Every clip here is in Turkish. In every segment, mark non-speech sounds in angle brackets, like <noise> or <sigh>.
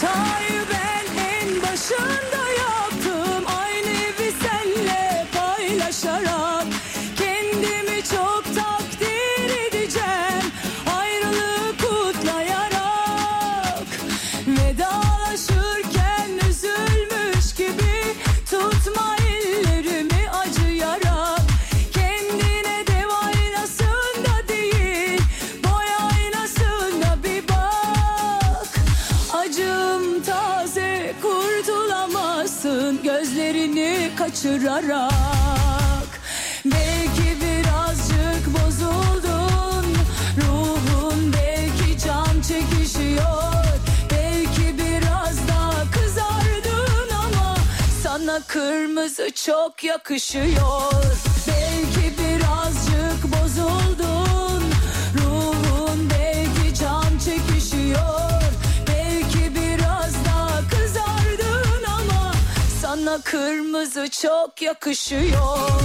time. Kaçırarak Belki birazcık bozuldun Ruhun belki can çekişiyor. Belki biraz daha kızardın ama Sana kırmızı çok yakışıyor kırmızı çok yakışıyor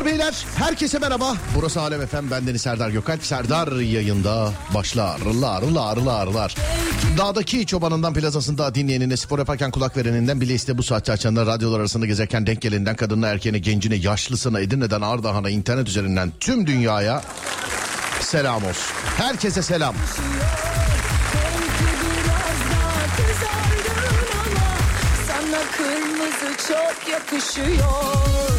Hanımlar beyler herkese merhaba. Burası Alem Efem bendeniz Serdar Gökalp. Serdar yayında başlar. Rılar rılar rılar rılar. Dağdaki çobanından plazasında dinleyenine spor yaparken kulak vereninden bile iste bu saatte açanlar radyolar arasında gezerken denk geleninden kadınına erkeğine gencine yaşlısına Edirne'den Ardahan'a internet üzerinden tüm dünyaya selam olsun. Herkese selam. Kırmızı çok yakışıyor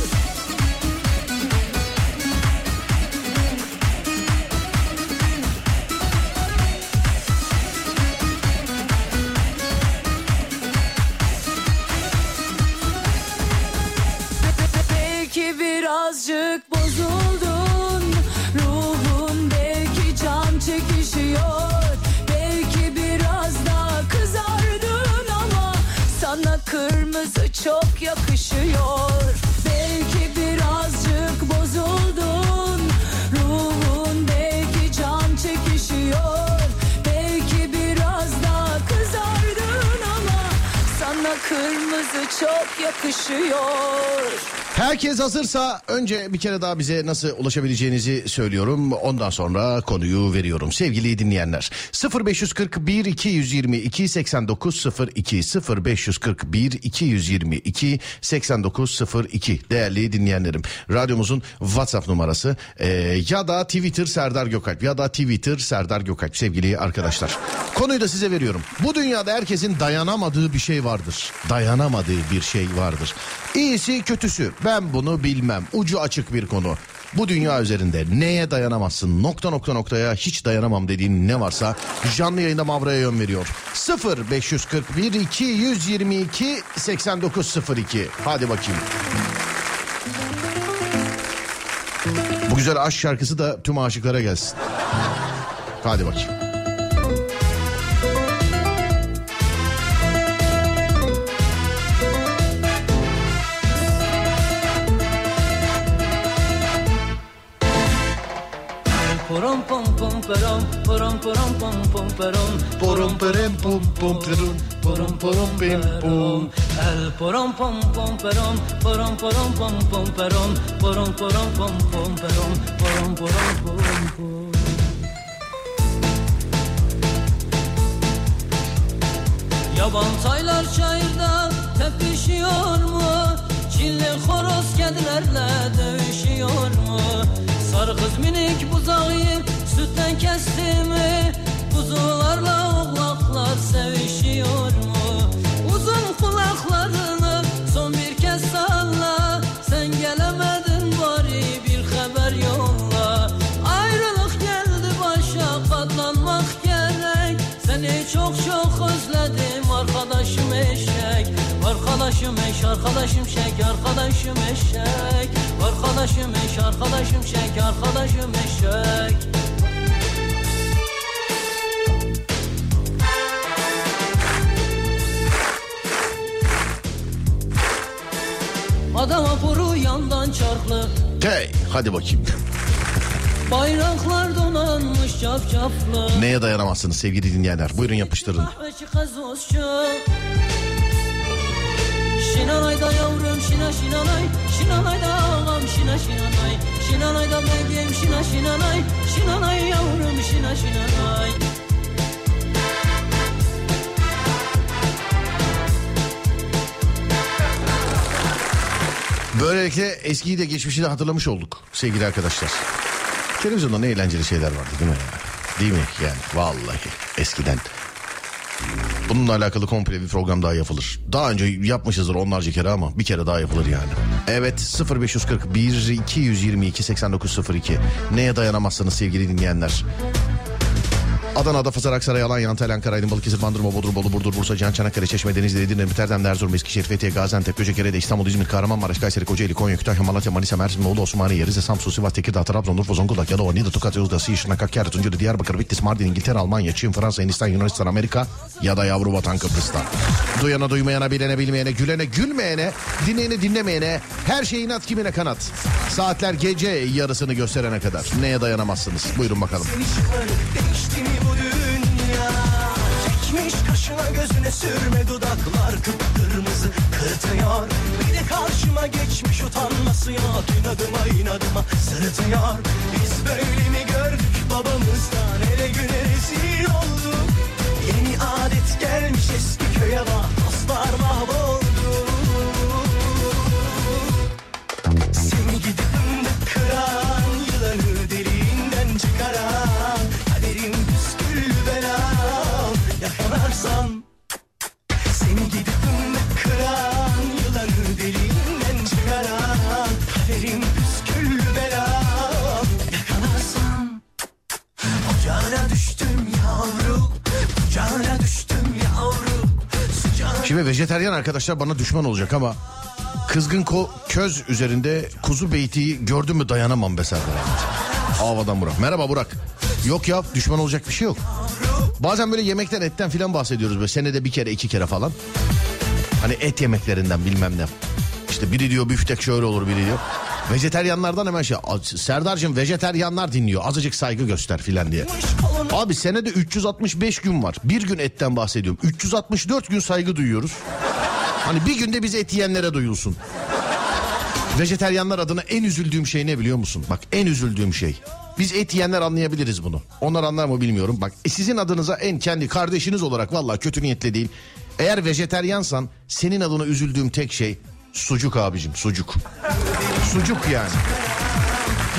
çok yakışıyor Herkes hazırsa önce bir kere daha bize nasıl ulaşabileceğinizi söylüyorum. Ondan sonra konuyu veriyorum. Sevgili dinleyenler 0541 222 8902 0541 222 8902 değerli dinleyenlerim. Radyomuzun WhatsApp numarası e, ya da Twitter Serdar Gökalp ya da Twitter Serdar Gökalp sevgili arkadaşlar. Konuyu da size veriyorum. Bu dünyada herkesin dayanamadığı bir şey vardır. Dayanamadığı bir şey vardır. İyisi kötüsü ben bunu bilmem. Ucu açık bir konu. Bu dünya üzerinde neye dayanamazsın nokta nokta noktaya hiç dayanamam dediğin ne varsa canlı yayında Mavra'ya yön veriyor. 0 541 222 8902 hadi bakayım. Bu güzel aşk şarkısı da tüm aşıklara gelsin. Hadi bakayım. Perom, porom porom pom pom perom, Porom perem pom pom perum, porom porom pem pom. El porom pom pom perom, porom porom pom pom perom, porom porom pom pom perom, porom porom pom pom. Yaban taylar çayırda tepişiyor mu? Çilli horoz kedilerle dövüşüyor mu? Göz minik buzağı sütten kesti mi? Kuzularla oğlaklar sevişiyor mu? Uzun kulaklarını son bir kez salla. Sen gelemedin bari bir haber yolla. Ayrılık geldi başa katlanmak gerek. Seni çok çok özledim arkadaşım eşek. Arkadaşım eş arkadaşım şek arkadaşım eşek. Arkadaşım eş arkadaşım şek arkadaşım eşek Adam vapuru yandan çarklı Hey hadi bakayım. Bayraklar donanmış cafcaflı Neye dayanamazsınız sevgili dinleyenler? Buyurun yapıştırın. Kahveci kazosçu Şinanay da yavrum şina şinanay. Şinanay da ağam şina şinanay. Şinanay da bebeğim şina şinanay. Şinanay yavrum şina şinanay Böylelikle eskiyi de geçmişi de hatırlamış olduk sevgili arkadaşlar. Televizyonda ne eğlenceli şeyler vardı değil mi? Değil mi yani vallahi eskiden. Bununla alakalı komple bir program daha yapılır. Daha önce yapmışızdır onlarca kere ama bir kere daha yapılır yani. Evet 0541 222 8902 neye dayanamazsınız sevgili dinleyenler. Adana, Adapazarı, Aksaray, Alanya, Antalya, Ankara, Aydın, Balıkesir, Bandırma, Bodrum, Bolu, Burdur, Bursa, Can, Çanakkale, Çeşme, Denizli, Edirne, Biterden, Erzurum, Eskişehir, Fethiye, Gaziantep, Göcekere, İstanbul, İzmir, Kahramanmaraş, Kayseri, Kocaeli, Konya, Kütahya, Malatya, Manisa, Mersin, Bolu, Osmaniye, Rize, Samsun, Sivas, Tekirdağ, Trabzon, Urfa, Zonguldak, Yalova, Niğde, Tokat, Yozgat, Siirt, Hakkari, Tunceli, Diyarbakır, Bitlis, Mardin, İngiltere, Almanya, Çin, Fransa, Hindistan, Yunanistan, Amerika ya da yavru vatan Kıbrıs'ta. Duyana duymayana, bilene bilmeyene, gülene gülmeyene, dinleyene dinlemeyene, her şeyin at kimine kanat. Saatler gece yarısını gösterene kadar. Neye dayanamazsınız? Buyurun bakalım. Mi bu dünya. Çekmiş kaşına gözüne sürme dudaklar kıpkırmızı kırtıyor. Bir de karşıma geçmiş utanması yok İnadıma inadıma sırıtıyor. Biz böyle mi gördük babamızdan? Ele güne rezil olduk. Yeni adet gelmiş eski köye bak Dostlar mahvoldu Yakalarsam Seni gidip kıran Yılanı deliğinden çıkaran Kaderin püsküllü belam Yakalarsam Ocağına düştüm yavrum Ocağına düştüm yavrum Sıcağına Şimdi vejeteryan arkadaşlar bana düşman olacak ama kızgın ko köz üzerinde kuzu beyti gördün mü dayanamam be Serdar. Havadan Burak. Merhaba Burak. Yok ya düşman olacak bir şey yok. Bazen böyle yemekten etten filan bahsediyoruz böyle senede bir kere iki kere falan. Hani et yemeklerinden bilmem ne. İşte biri diyor büftek şöyle olur biri diyor. Vejeteryanlardan hemen şey Serdar'cığım vejeteryanlar dinliyor azıcık saygı göster filan diye. Abi senede 365 gün var. Bir gün etten bahsediyorum. 364 gün saygı duyuyoruz. Hani bir günde biz et yiyenlere duyulsun. Vejeteryanlar adına en üzüldüğüm şey ne biliyor musun? Bak en üzüldüğüm şey. Biz et yiyenler anlayabiliriz bunu. Onlar anlar mı bilmiyorum. Bak e, sizin adınıza en kendi kardeşiniz olarak valla kötü niyetle değil. Eğer vejeteryansan senin adına üzüldüğüm tek şey sucuk abicim sucuk. Sucuk yani.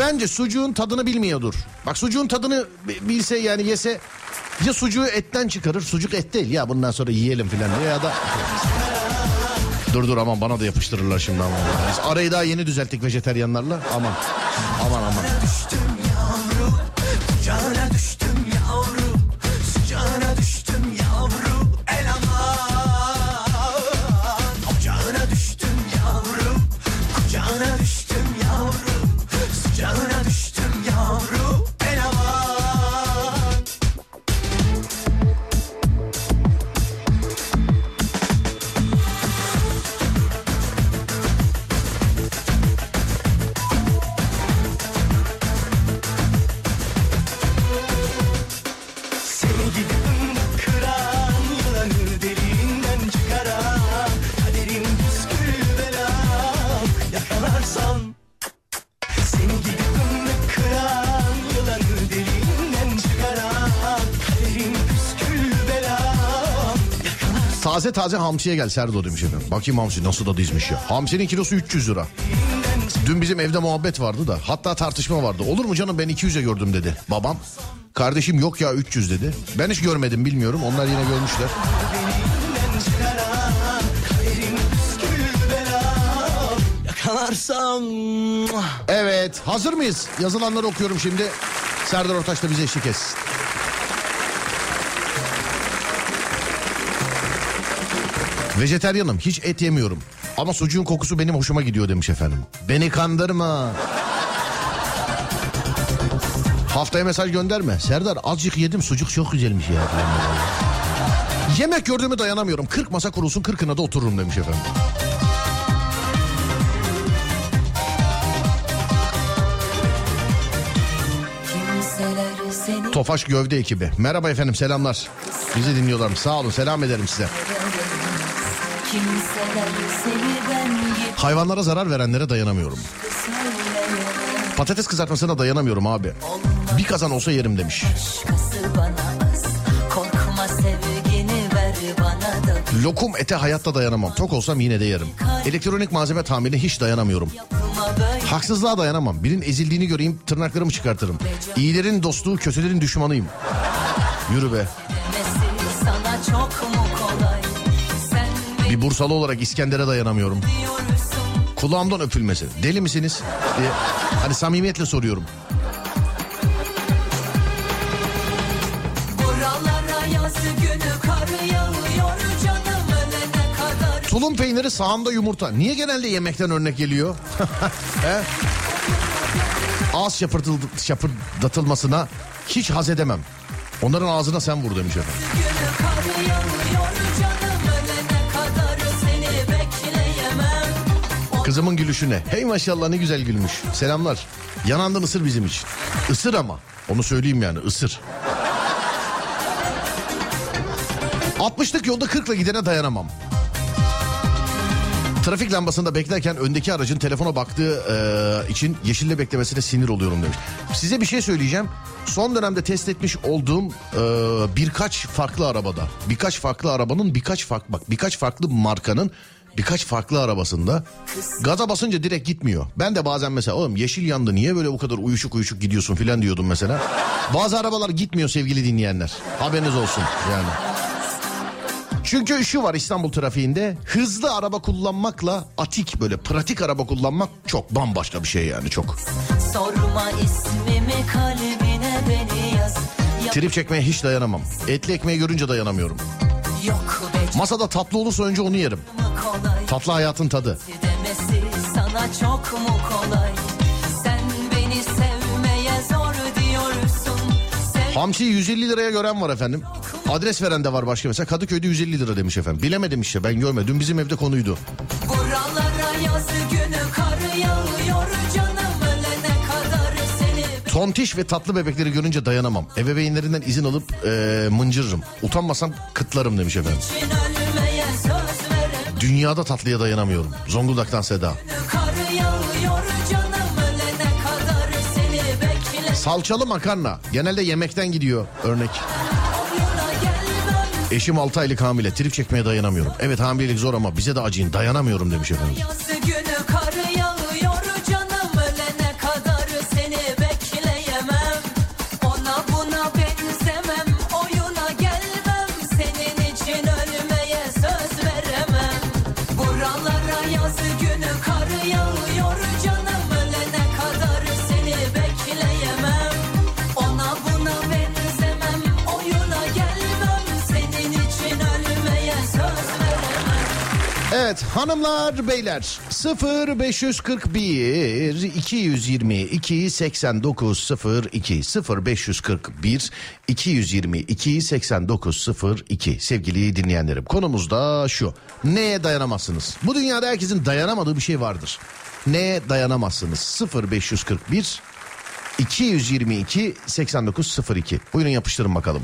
Bence sucuğun tadını bilmiyordur. Bak sucuğun tadını bi- bilse yani yese ya sucuğu etten çıkarır. Sucuk et değil ya bundan sonra yiyelim filan ya da... Dur dur aman bana da yapıştırırlar şimdi aman. Biz arayı daha yeni düzelttik vejeteryanlarla. Aman aman aman. Taze taze hamsiye gel Serdo demiş efendim. Bakayım hamsi nasıl da dizmiş ya. Hamsinin kilosu 300 lira. Dün bizim evde muhabbet vardı da hatta tartışma vardı. Olur mu canım ben 200'e gördüm dedi babam. Kardeşim yok ya 300 dedi. Ben hiç görmedim bilmiyorum. Onlar yine görmüşler. Yakalarsam Evet hazır mıyız? Yazılanları okuyorum şimdi. Serdar Ortaç da bize eşlik etsin. Vejeteryanım hiç et yemiyorum. Ama sucuğun kokusu benim hoşuma gidiyor demiş efendim. Beni kandırma. Haftaya mesaj gönderme. Serdar azıcık yedim sucuk çok güzelmiş ya. Yemek gördüğümü dayanamıyorum. 40 masa kurulsun 40'ına da otururum demiş efendim. Tofaş Gövde ekibi. Merhaba efendim selamlar. Bizi dinliyorlar. Sağ olun selam ederim size. Hayvanlara zarar verenlere dayanamıyorum. Patates kızartmasına dayanamıyorum abi. Bir kazan olsa yerim demiş. Lokum ete hayatta dayanamam. Tok olsam yine de yerim. Elektronik malzeme tamirine hiç dayanamıyorum. Haksızlığa dayanamam. Birinin ezildiğini göreyim tırnaklarımı çıkartırım. İyilerin dostluğu kötülerin düşmanıyım. Yürü be. Bir Bursalı olarak İskender'e dayanamıyorum. Kulağımdan öpülmesi. Deli misiniz? diye. Hani samimiyetle soruyorum. Tulum peyniri sağında yumurta. Niye genelde yemekten örnek geliyor? <laughs> He? Ağız şapırdatılmasına hiç haz edemem. Onların ağzına sen vur demiş efendim. Kızımın gülüşüne. Hey maşallah ne güzel gülmüş. Selamlar. Yanandın ısır bizim için. Isır ama. Onu söyleyeyim yani ısır. 60'lık yolda 40'la gidene dayanamam. Trafik lambasında beklerken öndeki aracın telefona baktığı e, için yeşille beklemesine sinir oluyorum demiş. Size bir şey söyleyeceğim. Son dönemde test etmiş olduğum e, birkaç farklı arabada, birkaç farklı arabanın birkaç farklı bak birkaç farklı markanın birkaç farklı arabasında gaza basınca direkt gitmiyor. Ben de bazen mesela oğlum yeşil yandı niye böyle bu kadar uyuşuk uyuşuk gidiyorsun filan diyordum mesela. Bazı arabalar gitmiyor sevgili dinleyenler. Haberiniz olsun yani. Çünkü şu var İstanbul trafiğinde hızlı araba kullanmakla atik böyle pratik araba kullanmak çok bambaşka bir şey yani çok. Sorma ismimi kalbine beni yaz Ya- Trip çekmeye hiç dayanamam. Etli ekmeği görünce dayanamıyorum. Yok Masada tatlı olursa önce onu yerim. Tatlı hayatın tadı. Sana çok mu kolay Sen beni sevmeye zor diyorsun Sev Hamsi 150 liraya gören var efendim. Adres veren de var başka mesela. Kadıköy'de 150 lira demiş efendim. Bilemedim işte ben görmedim. Bizim evde konuydu. buralara yaz günü kar yağıyor canım Tontiş ve tatlı bebekleri görünce dayanamam. Ebeveynlerinden izin alıp eee mıncırırım. Utanmasam kıtlarım demiş efendim. Dünyada tatlıya dayanamıyorum. Zonguldak'tan Seda. Salçalı makarna. Genelde yemekten gidiyor örnek. Eşim 6 aylık hamile. Trip çekmeye dayanamıyorum. Evet hamilelik zor ama bize de acıyın. Dayanamıyorum demiş efendim. Hanımlar beyler 0 541 222 89 02 0 541 222 89 02 sevgili dinleyenlerim konumuz da şu. Neye dayanamazsınız? Bu dünyada herkesin dayanamadığı bir şey vardır. Neye dayanamazsınız? 0 541 222 89 02 buyurun yapıştırın bakalım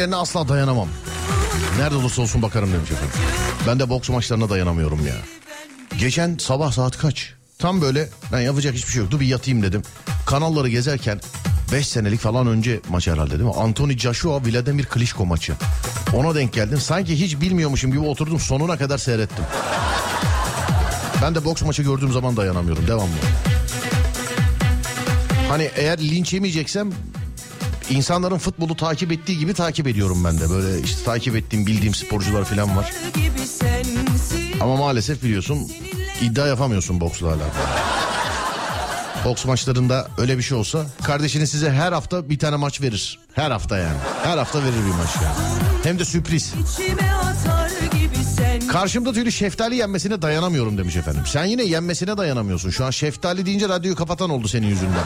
filmlerine asla dayanamam. Nerede olursa olsun bakarım demiş efendim. Ben de boks maçlarına dayanamıyorum ya. Geçen sabah saat kaç? Tam böyle ben yapacak hiçbir şey yoktu bir yatayım dedim. Kanalları gezerken 5 senelik falan önce maç herhalde değil mi? Anthony Joshua Vladimir Klitschko maçı. Ona denk geldim. Sanki hiç bilmiyormuşum gibi oturdum sonuna kadar seyrettim. Ben de boks maçı gördüğüm zaman dayanamıyorum devamlı. Hani eğer linç yemeyeceksem insanların futbolu takip ettiği gibi takip ediyorum ben de. Böyle işte takip ettiğim bildiğim sporcular falan var. Ama maalesef biliyorsun iddia yapamıyorsun boksla alakalı. Boks maçlarında öyle bir şey olsa kardeşiniz size her hafta bir tane maç verir. Her hafta yani. Her hafta verir bir maç yani. Hem de sürpriz. Karşımda tüylü şeftali yenmesine dayanamıyorum demiş efendim. Sen yine yenmesine dayanamıyorsun. Şu an şeftali deyince radyoyu kapatan oldu senin yüzünden.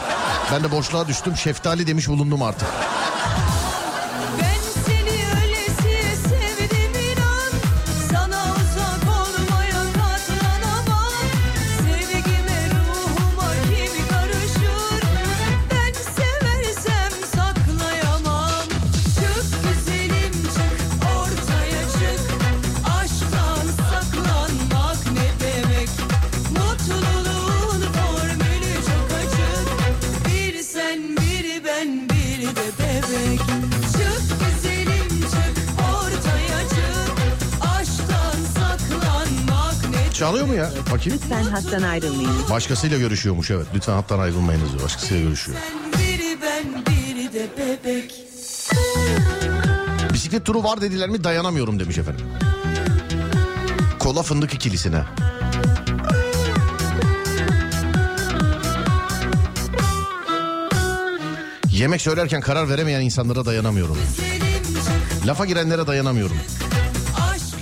Ben de boşluğa düştüm. Şeftali demiş bulundum artık. Çalıyor mu ya? Bakayım. Lütfen hattan ayrılmayın. Başkasıyla görüşüyormuş evet. Lütfen hattan ayrılmayınız diyor. Başkasıyla görüşüyor. Sen biri ben biri de bebek Bisiklet turu var dediler mi dayanamıyorum demiş efendim. Kola fındık ikilisine. Yemek söylerken karar veremeyen insanlara dayanamıyorum. Lafa girenlere dayanamıyorum.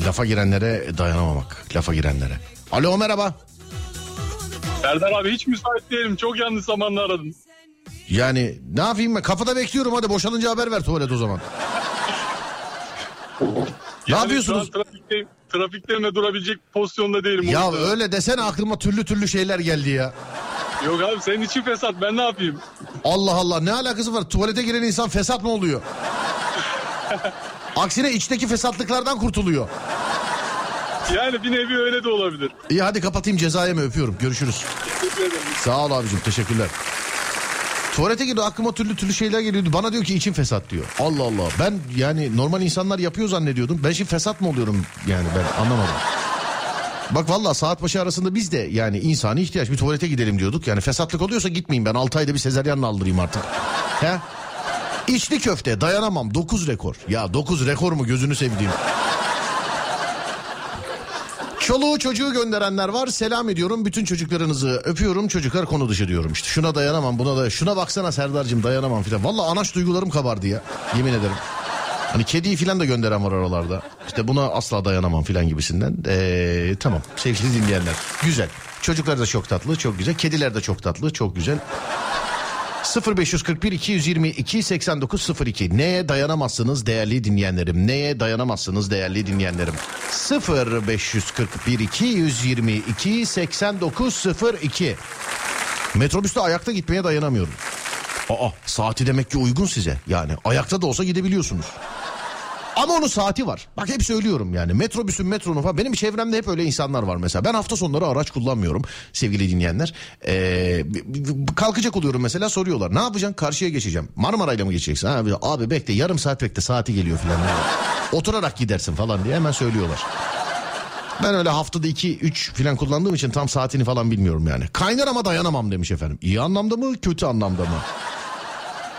Lafa girenlere dayanamamak. Lafa girenlere. Alo merhaba. Serdar abi hiç müsait değilim. Çok yanlış zamanla aradım. Yani ne yapayım ben kapıda bekliyorum hadi boşalınca haber ver tuvalet o zaman. ne yapıyorsunuz? Şu an trafikteyim. Trafikteyim ve durabilecek pozisyonda değilim. Ya orada. öyle desene aklıma türlü türlü şeyler geldi ya. Yok abi senin için fesat ben ne yapayım? Allah Allah ne alakası var? Tuvalete giren insan fesat mı oluyor? <laughs> Aksine içteki fesatlıklardan kurtuluyor. Yani bir nevi öyle de olabilir. İyi hadi kapatayım cezaya mı öpüyorum. Görüşürüz. Teşekkür ederim. Sağ ol abicim teşekkürler. Tuvalete girdi aklıma türlü türlü şeyler geliyordu. Bana diyor ki için fesat diyor. Allah Allah. Ben yani normal insanlar yapıyor zannediyordum. Ben şimdi fesat mı oluyorum yani ben anlamadım. Bak valla saat başı arasında biz de yani insani ihtiyaç bir tuvalete gidelim diyorduk. Yani fesatlık oluyorsa gitmeyeyim ben 6 ayda bir sezeryanla aldırayım artık. He? İçli köfte dayanamam 9 rekor. Ya 9 rekor mu gözünü sevdiğim. Çoluğu çocuğu gönderenler var. Selam ediyorum. Bütün çocuklarınızı öpüyorum. Çocuklar konu dışı diyorum işte. Şuna dayanamam buna da. Şuna baksana Serdar'cığım dayanamam filan. Valla anaç duygularım kabardı ya. Yemin ederim. Hani kediyi filan da gönderen var aralarda. İşte buna asla dayanamam filan gibisinden. Ee, tamam sevgili dinleyenler. Güzel. Çocuklar da çok tatlı, çok güzel. Kediler de çok tatlı, çok güzel. 0541 222 8902 neye dayanamazsınız değerli dinleyenlerim? Neye dayanamazsınız değerli dinleyenlerim? 0541 222 8902 metrobüste ayakta gitmeye dayanamıyorum. Aa saati demek ki uygun size. Yani ayakta da olsa gidebiliyorsunuz ama onun saati var. Bak hep söylüyorum yani metrobüsün metronun falan. Benim çevremde hep öyle insanlar var mesela. Ben hafta sonları araç kullanmıyorum sevgili dinleyenler. Ee, kalkacak oluyorum mesela soruyorlar. Ne yapacaksın? Karşıya geçeceğim. Marmaray'la mı geçeceksin? Ha, abi bekle yarım saat bekle saati geliyor falan. Oturarak gidersin falan diye hemen söylüyorlar. Ben öyle haftada 2-3 falan kullandığım için tam saatini falan bilmiyorum yani. Kaynar ama dayanamam demiş efendim. İyi anlamda mı kötü anlamda mı?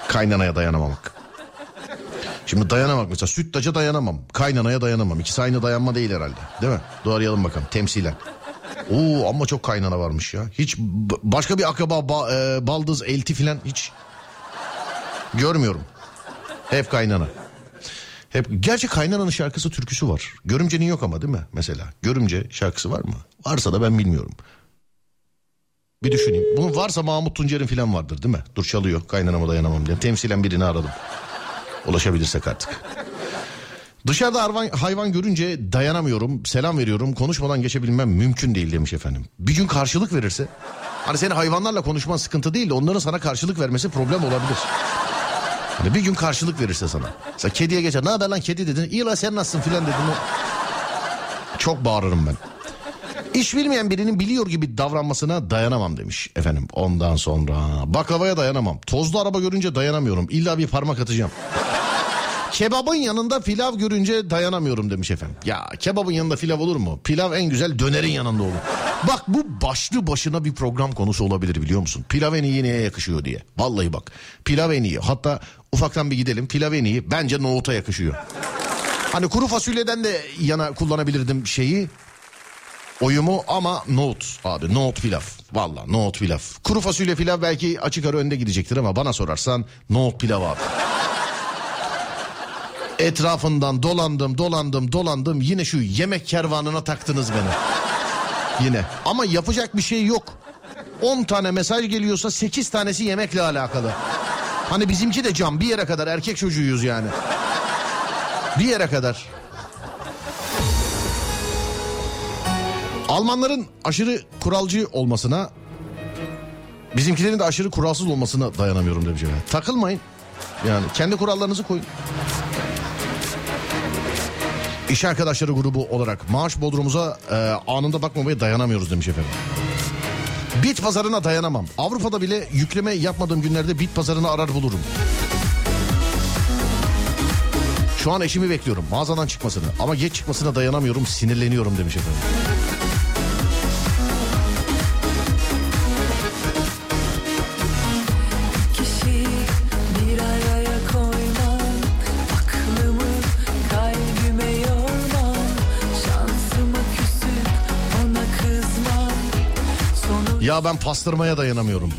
Kaynanaya dayanamamak. Şimdi dayanamak mesela sütlaca dayanamam. Kaynanaya dayanamam. İkisi aynı dayanma değil herhalde. Değil mi? Doğrayalım bakalım temsilen. Oo ama çok kaynana varmış ya. Hiç başka bir akraba ba- e, baldız elti filan hiç görmüyorum. Hep kaynana. Hep gerçi kaynananın şarkısı türküsü var. Görümcenin yok ama değil mi? Mesela görümce şarkısı var mı? Varsa da ben bilmiyorum. Bir düşüneyim. Bunun varsa Mahmut Tuncer'in filan vardır değil mi? Dur çalıyor. Kaynanama dayanamam diye. Temsilen birini aradım. Ulaşabilirsek artık. Dışarıda hayvan, hayvan görünce dayanamıyorum, selam veriyorum, konuşmadan geçebilmem mümkün değil demiş efendim. Bir gün karşılık verirse, hani senin hayvanlarla konuşman sıkıntı değil de onların sana karşılık vermesi problem olabilir. Hani bir gün karşılık verirse sana. Mesela kediye geçer. Ne haber lan kedi dedin. İyi lan sen nasılsın filan dedin. Çok bağırırım ben. İş bilmeyen birinin biliyor gibi davranmasına dayanamam demiş efendim. Ondan sonra baklavaya dayanamam. Tozlu araba görünce dayanamıyorum. İlla bir parmak atacağım. Kebabın yanında pilav görünce dayanamıyorum demiş efendim. Ya kebabın yanında pilav olur mu? Pilav en güzel dönerin yanında olur. Bak bu başlı başına bir program konusu olabilir biliyor musun? Pilav en iyi neye yakışıyor diye. Vallahi bak pilav en iyi. Hatta ufaktan bir gidelim. Pilav en iyi bence nohuta yakışıyor. Hani kuru fasulyeden de yana kullanabilirdim şeyi. Oyumu ama nohut abi nohut pilav. Valla nohut pilav. Kuru fasulye pilav belki açık ara önde gidecektir ama bana sorarsan nohut pilav abi. Etrafından dolandım dolandım dolandım yine şu yemek kervanına taktınız beni. Yine ama yapacak bir şey yok. 10 tane mesaj geliyorsa 8 tanesi yemekle alakalı. Hani bizimki de cam bir yere kadar erkek çocuğuyuz yani. Bir yere kadar. Almanların aşırı kuralcı olmasına bizimkilerin de aşırı kuralsız olmasına dayanamıyorum demiş efendim. Takılmayın. Yani kendi kurallarınızı koyun. İş arkadaşları grubu olarak maaş bodrumuza e, anında bakmamaya dayanamıyoruz demiş efendim. Bit pazarına dayanamam. Avrupa'da bile yükleme yapmadığım günlerde bit pazarını arar bulurum. Şu an eşimi bekliyorum mağazadan çıkmasını ama geç çıkmasına dayanamıyorum sinirleniyorum demiş efendim. Ya ben pastırmaya dayanamıyorum.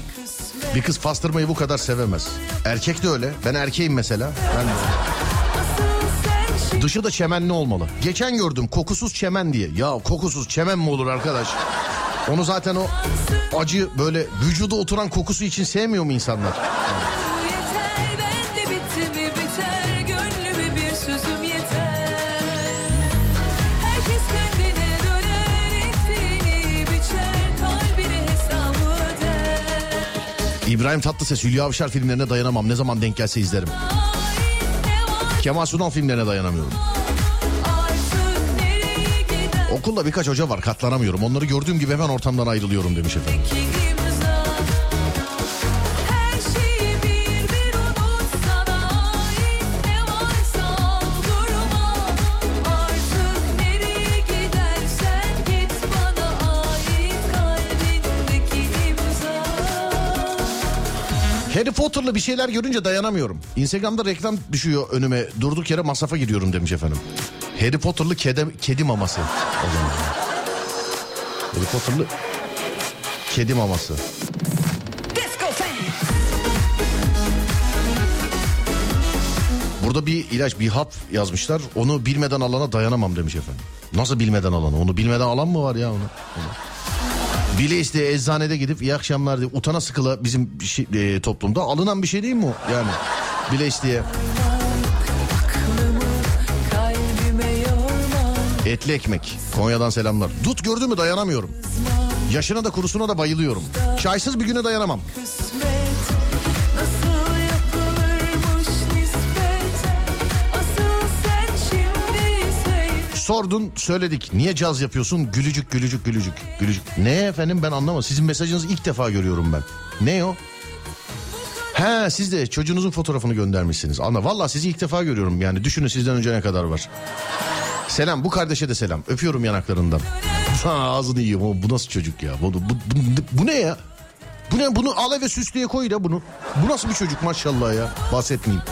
Bir kız pastırmayı bu kadar sevemez. Erkek de öyle. Ben erkeğim mesela. Ben de. Dışı da çemenli olmalı. Geçen gördüm kokusuz çemen diye. Ya kokusuz çemen mi olur arkadaş? Onu zaten o acı böyle vücuda oturan kokusu için sevmiyor mu insanlar? yeter İbrahim Tatlıses Hülya Avşar filmlerine dayanamam. Ne zaman denk gelse izlerim. Kemal Sunal filmlerine dayanamıyorum. Okulda birkaç hoca var katlanamıyorum. Onları gördüğüm gibi hemen ortamdan ayrılıyorum demiş efendim. Harry Potter'lı bir şeyler görünce dayanamıyorum. Instagram'da reklam düşüyor önüme. Durduk yere masrafa gidiyorum demiş efendim. Harry Potter'lı kedi, kedi maması. O zaman. Harry Potter'lı kedi maması. Burada bir ilaç, bir hap yazmışlar. Onu bilmeden alana dayanamam demiş efendim. Nasıl bilmeden alana? Onu bilmeden alan mı var ya onu? onu. Bile isteye eczanede gidip iyi akşamlar diye utana sıkıla bizim şey- e, toplumda alınan bir şey değil mi o? Yani bile isteye etli ekmek. Konya'dan selamlar. Dut gördün mü dayanamıyorum. Yaşına da kurusuna da bayılıyorum. Çaysız bir güne dayanamam. kısmet Sordun söyledik. Niye caz yapıyorsun? Gülücük gülücük gülücük. Gülücük. Ne efendim ben anlamadım. Sizin mesajınızı ilk defa görüyorum ben. Ne o? He siz de çocuğunuzun fotoğrafını göndermişsiniz. Anla valla sizi ilk defa görüyorum yani. Düşünün sizden önce ne kadar var. Selam bu kardeşe de selam. Öpüyorum yanaklarından. Ha, ağzını yiyeyim. O, Bu nasıl çocuk ya? Bu, bu, bu, bu ne ya? Bu ne? Bunu al eve süslüye koy da bunu. Bu nasıl bir çocuk maşallah ya? Bahsetmeyeyim.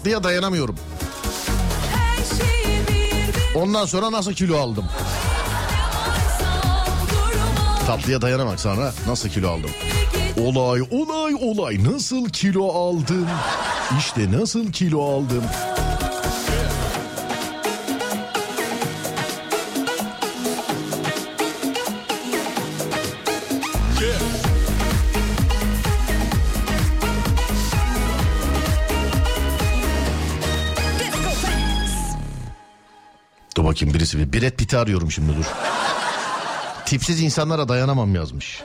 Tatlıya dayanamıyorum. Ondan sonra nasıl kilo aldım? Tatlıya dayanamak sonra nasıl kilo aldım? Olay olay olay nasıl kilo aldım? İşte nasıl kilo aldım? Bakayım birisi bir Brad Pitt'i arıyorum şimdi dur. Tipsiz insanlara dayanamam yazmış.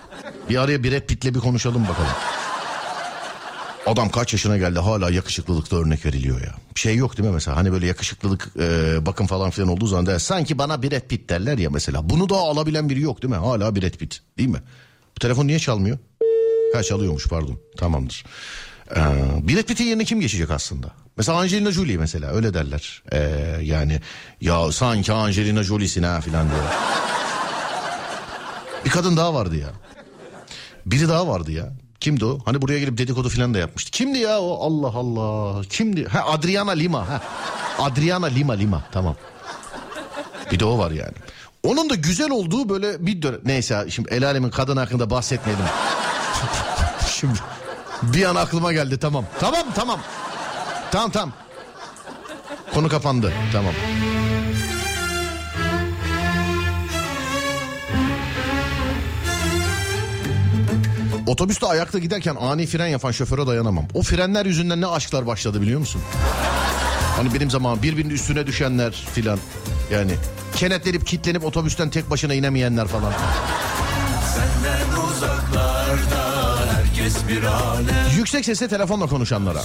Bir araya Brad Pitt'le bir konuşalım bakalım. Adam kaç yaşına geldi hala yakışıklılıkta örnek veriliyor ya. Bir şey yok değil mi mesela? Hani böyle yakışıklılık e, bakım falan filan olduğu zaman der, sanki bana Brad Pitt derler ya mesela. Bunu da alabilen biri yok değil mi? Hala Brad Pitt değil mi? Bu telefon niye çalmıyor? Ha çalıyormuş pardon tamamdır. Ee, Brad Pitt'in yerine kim geçecek aslında? Mesela Angelina Jolie mesela öyle derler. Ee, yani ya sanki Angelina Jolie'sin ha filan diyor. Bir kadın daha vardı ya. Biri daha vardı ya. Kimdi o? Hani buraya gelip dedikodu falan da yapmıştı. Kimdi ya o? Allah Allah. Kimdi? Ha Adriana Lima. Ha. Adriana Lima Lima. Tamam. Bir de o var yani. Onun da güzel olduğu böyle bir dönem. Neyse şimdi el alemin kadın hakkında bahsetmeyelim. <laughs> şimdi bir an aklıma geldi tamam. Tamam tamam. Tamam tamam. Konu kapandı. Tamam. Otobüste ayakta giderken ani fren yapan şoföre dayanamam. O frenler yüzünden ne aşklar başladı biliyor musun? Hani benim zaman birbirinin üstüne düşenler filan. Yani kenetlenip kitlenip otobüsten tek başına inemeyenler falan. Senden alem Yüksek sesle telefonla konuşanlara.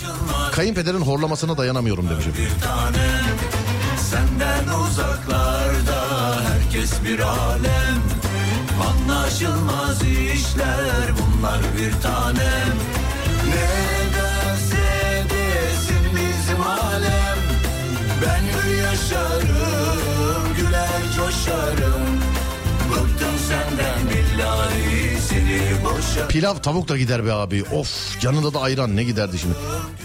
Kayınpederin horlamasına dayanamıyorum demiş. efendim. tanem Senden uzaklarda herkes bir alem Anlaşılmaz işler bunlar bir tanem Ne derse desin bizim alem Ben gül yaşarım güler coşarım Bıktım senden billahi Pilav tavuk da gider be abi. Of yanında da ayran ne giderdi şimdi.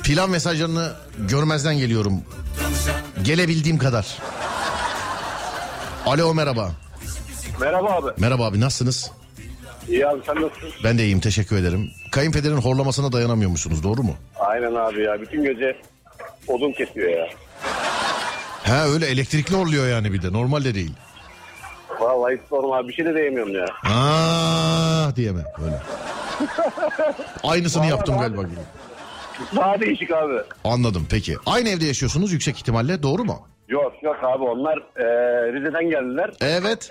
Pilav mesajlarını görmezden geliyorum. Gelebildiğim kadar. Alo merhaba. Merhaba abi. Merhaba abi nasılsınız? İyi abi sen nasılsın? Ben de iyiyim teşekkür ederim. Kayınpederin horlamasına dayanamıyor musunuz doğru mu? Aynen abi ya. Bütün gece odun kesiyor ya. Ha öyle elektrikli horluyor yani bir de normalde değil. Vallahi hiç sorma abi. Bir şey de diyemiyorum ya. Aa diye mi böyle? Aynısını yaptım galiba. Daha değişik abi. Anladım peki. Aynı evde yaşıyorsunuz yüksek ihtimalle doğru mu? Yok yok abi onlar e, Rize'den geldiler. Evet.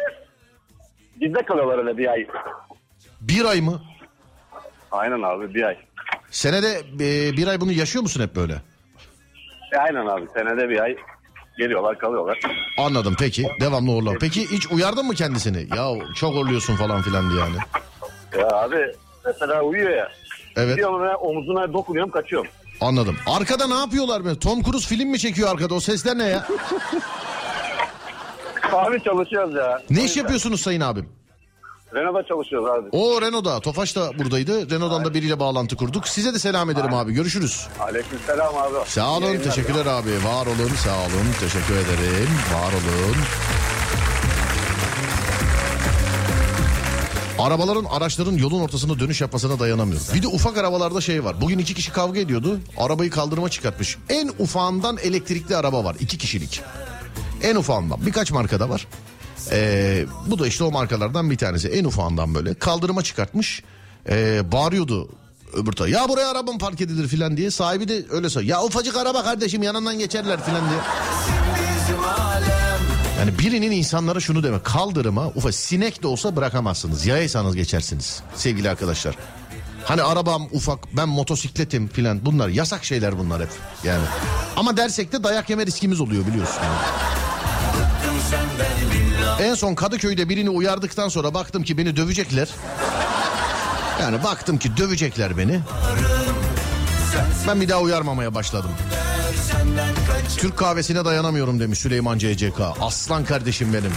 Bizde kalıyorlar öyle bir ay. Bir ay mı? Aynen abi bir ay. Senede e, bir ay bunu yaşıyor musun hep böyle? E, aynen abi senede bir ay geliyorlar kalıyorlar. Anladım peki. Devamlı horlar. Peki hiç uyardın mı kendisini? Ya çok horluyorsun falan filan diye yani. Ya abi mesela uyuyor ya. Evet Gidiyorum ve omzuna dokunuyorum kaçıyorum. anladım. Arkada ne yapıyorlar be? Tom Cruise film mi çekiyor arkada? O sesler ne ya? Abi çalışıyoruz ya. Ne iş yapıyorsunuz sayın abim? Renault'da çalışıyoruz abi. O Renault'da. Tofaş da buradaydı. Renault'dan da biriyle bağlantı kurduk. Size de selam ederim abi. Görüşürüz. Aleyküm selam abi. Sağ olun. Yayınlar. Teşekkürler abi. Var olun. Sağ olun. Teşekkür ederim. Var olun. Arabaların, araçların yolun ortasında dönüş yapmasına dayanamıyorum. Bir de ufak arabalarda şey var. Bugün iki kişi kavga ediyordu. Arabayı kaldırıma çıkartmış. En ufağından elektrikli araba var. iki kişilik. En ufağından. Birkaç markada var. Ee, bu da işte o markalardan bir tanesi. En ufağından böyle kaldırıma çıkartmış. Ee, bağırıyordu öbür tarafa. Ya buraya arabam park edilir filan diye. Sahibi de öyle söylüyor. Ya ufacık araba kardeşim yanından geçerler filan diye. Yani birinin insanlara şunu demek. Kaldırıma ufa sinek de olsa bırakamazsınız. Yayaysanız geçersiniz sevgili arkadaşlar. Hani arabam ufak ben motosikletim filan bunlar yasak şeyler bunlar hep yani. Ama dersek de dayak yeme riskimiz oluyor biliyorsun. En son Kadıköy'de birini uyardıktan sonra baktım ki beni dövecekler. Yani baktım ki dövecekler beni. Ben bir daha uyarmamaya başladım. Türk kahvesine dayanamıyorum demiş Süleyman CCK. Aslan kardeşim benim.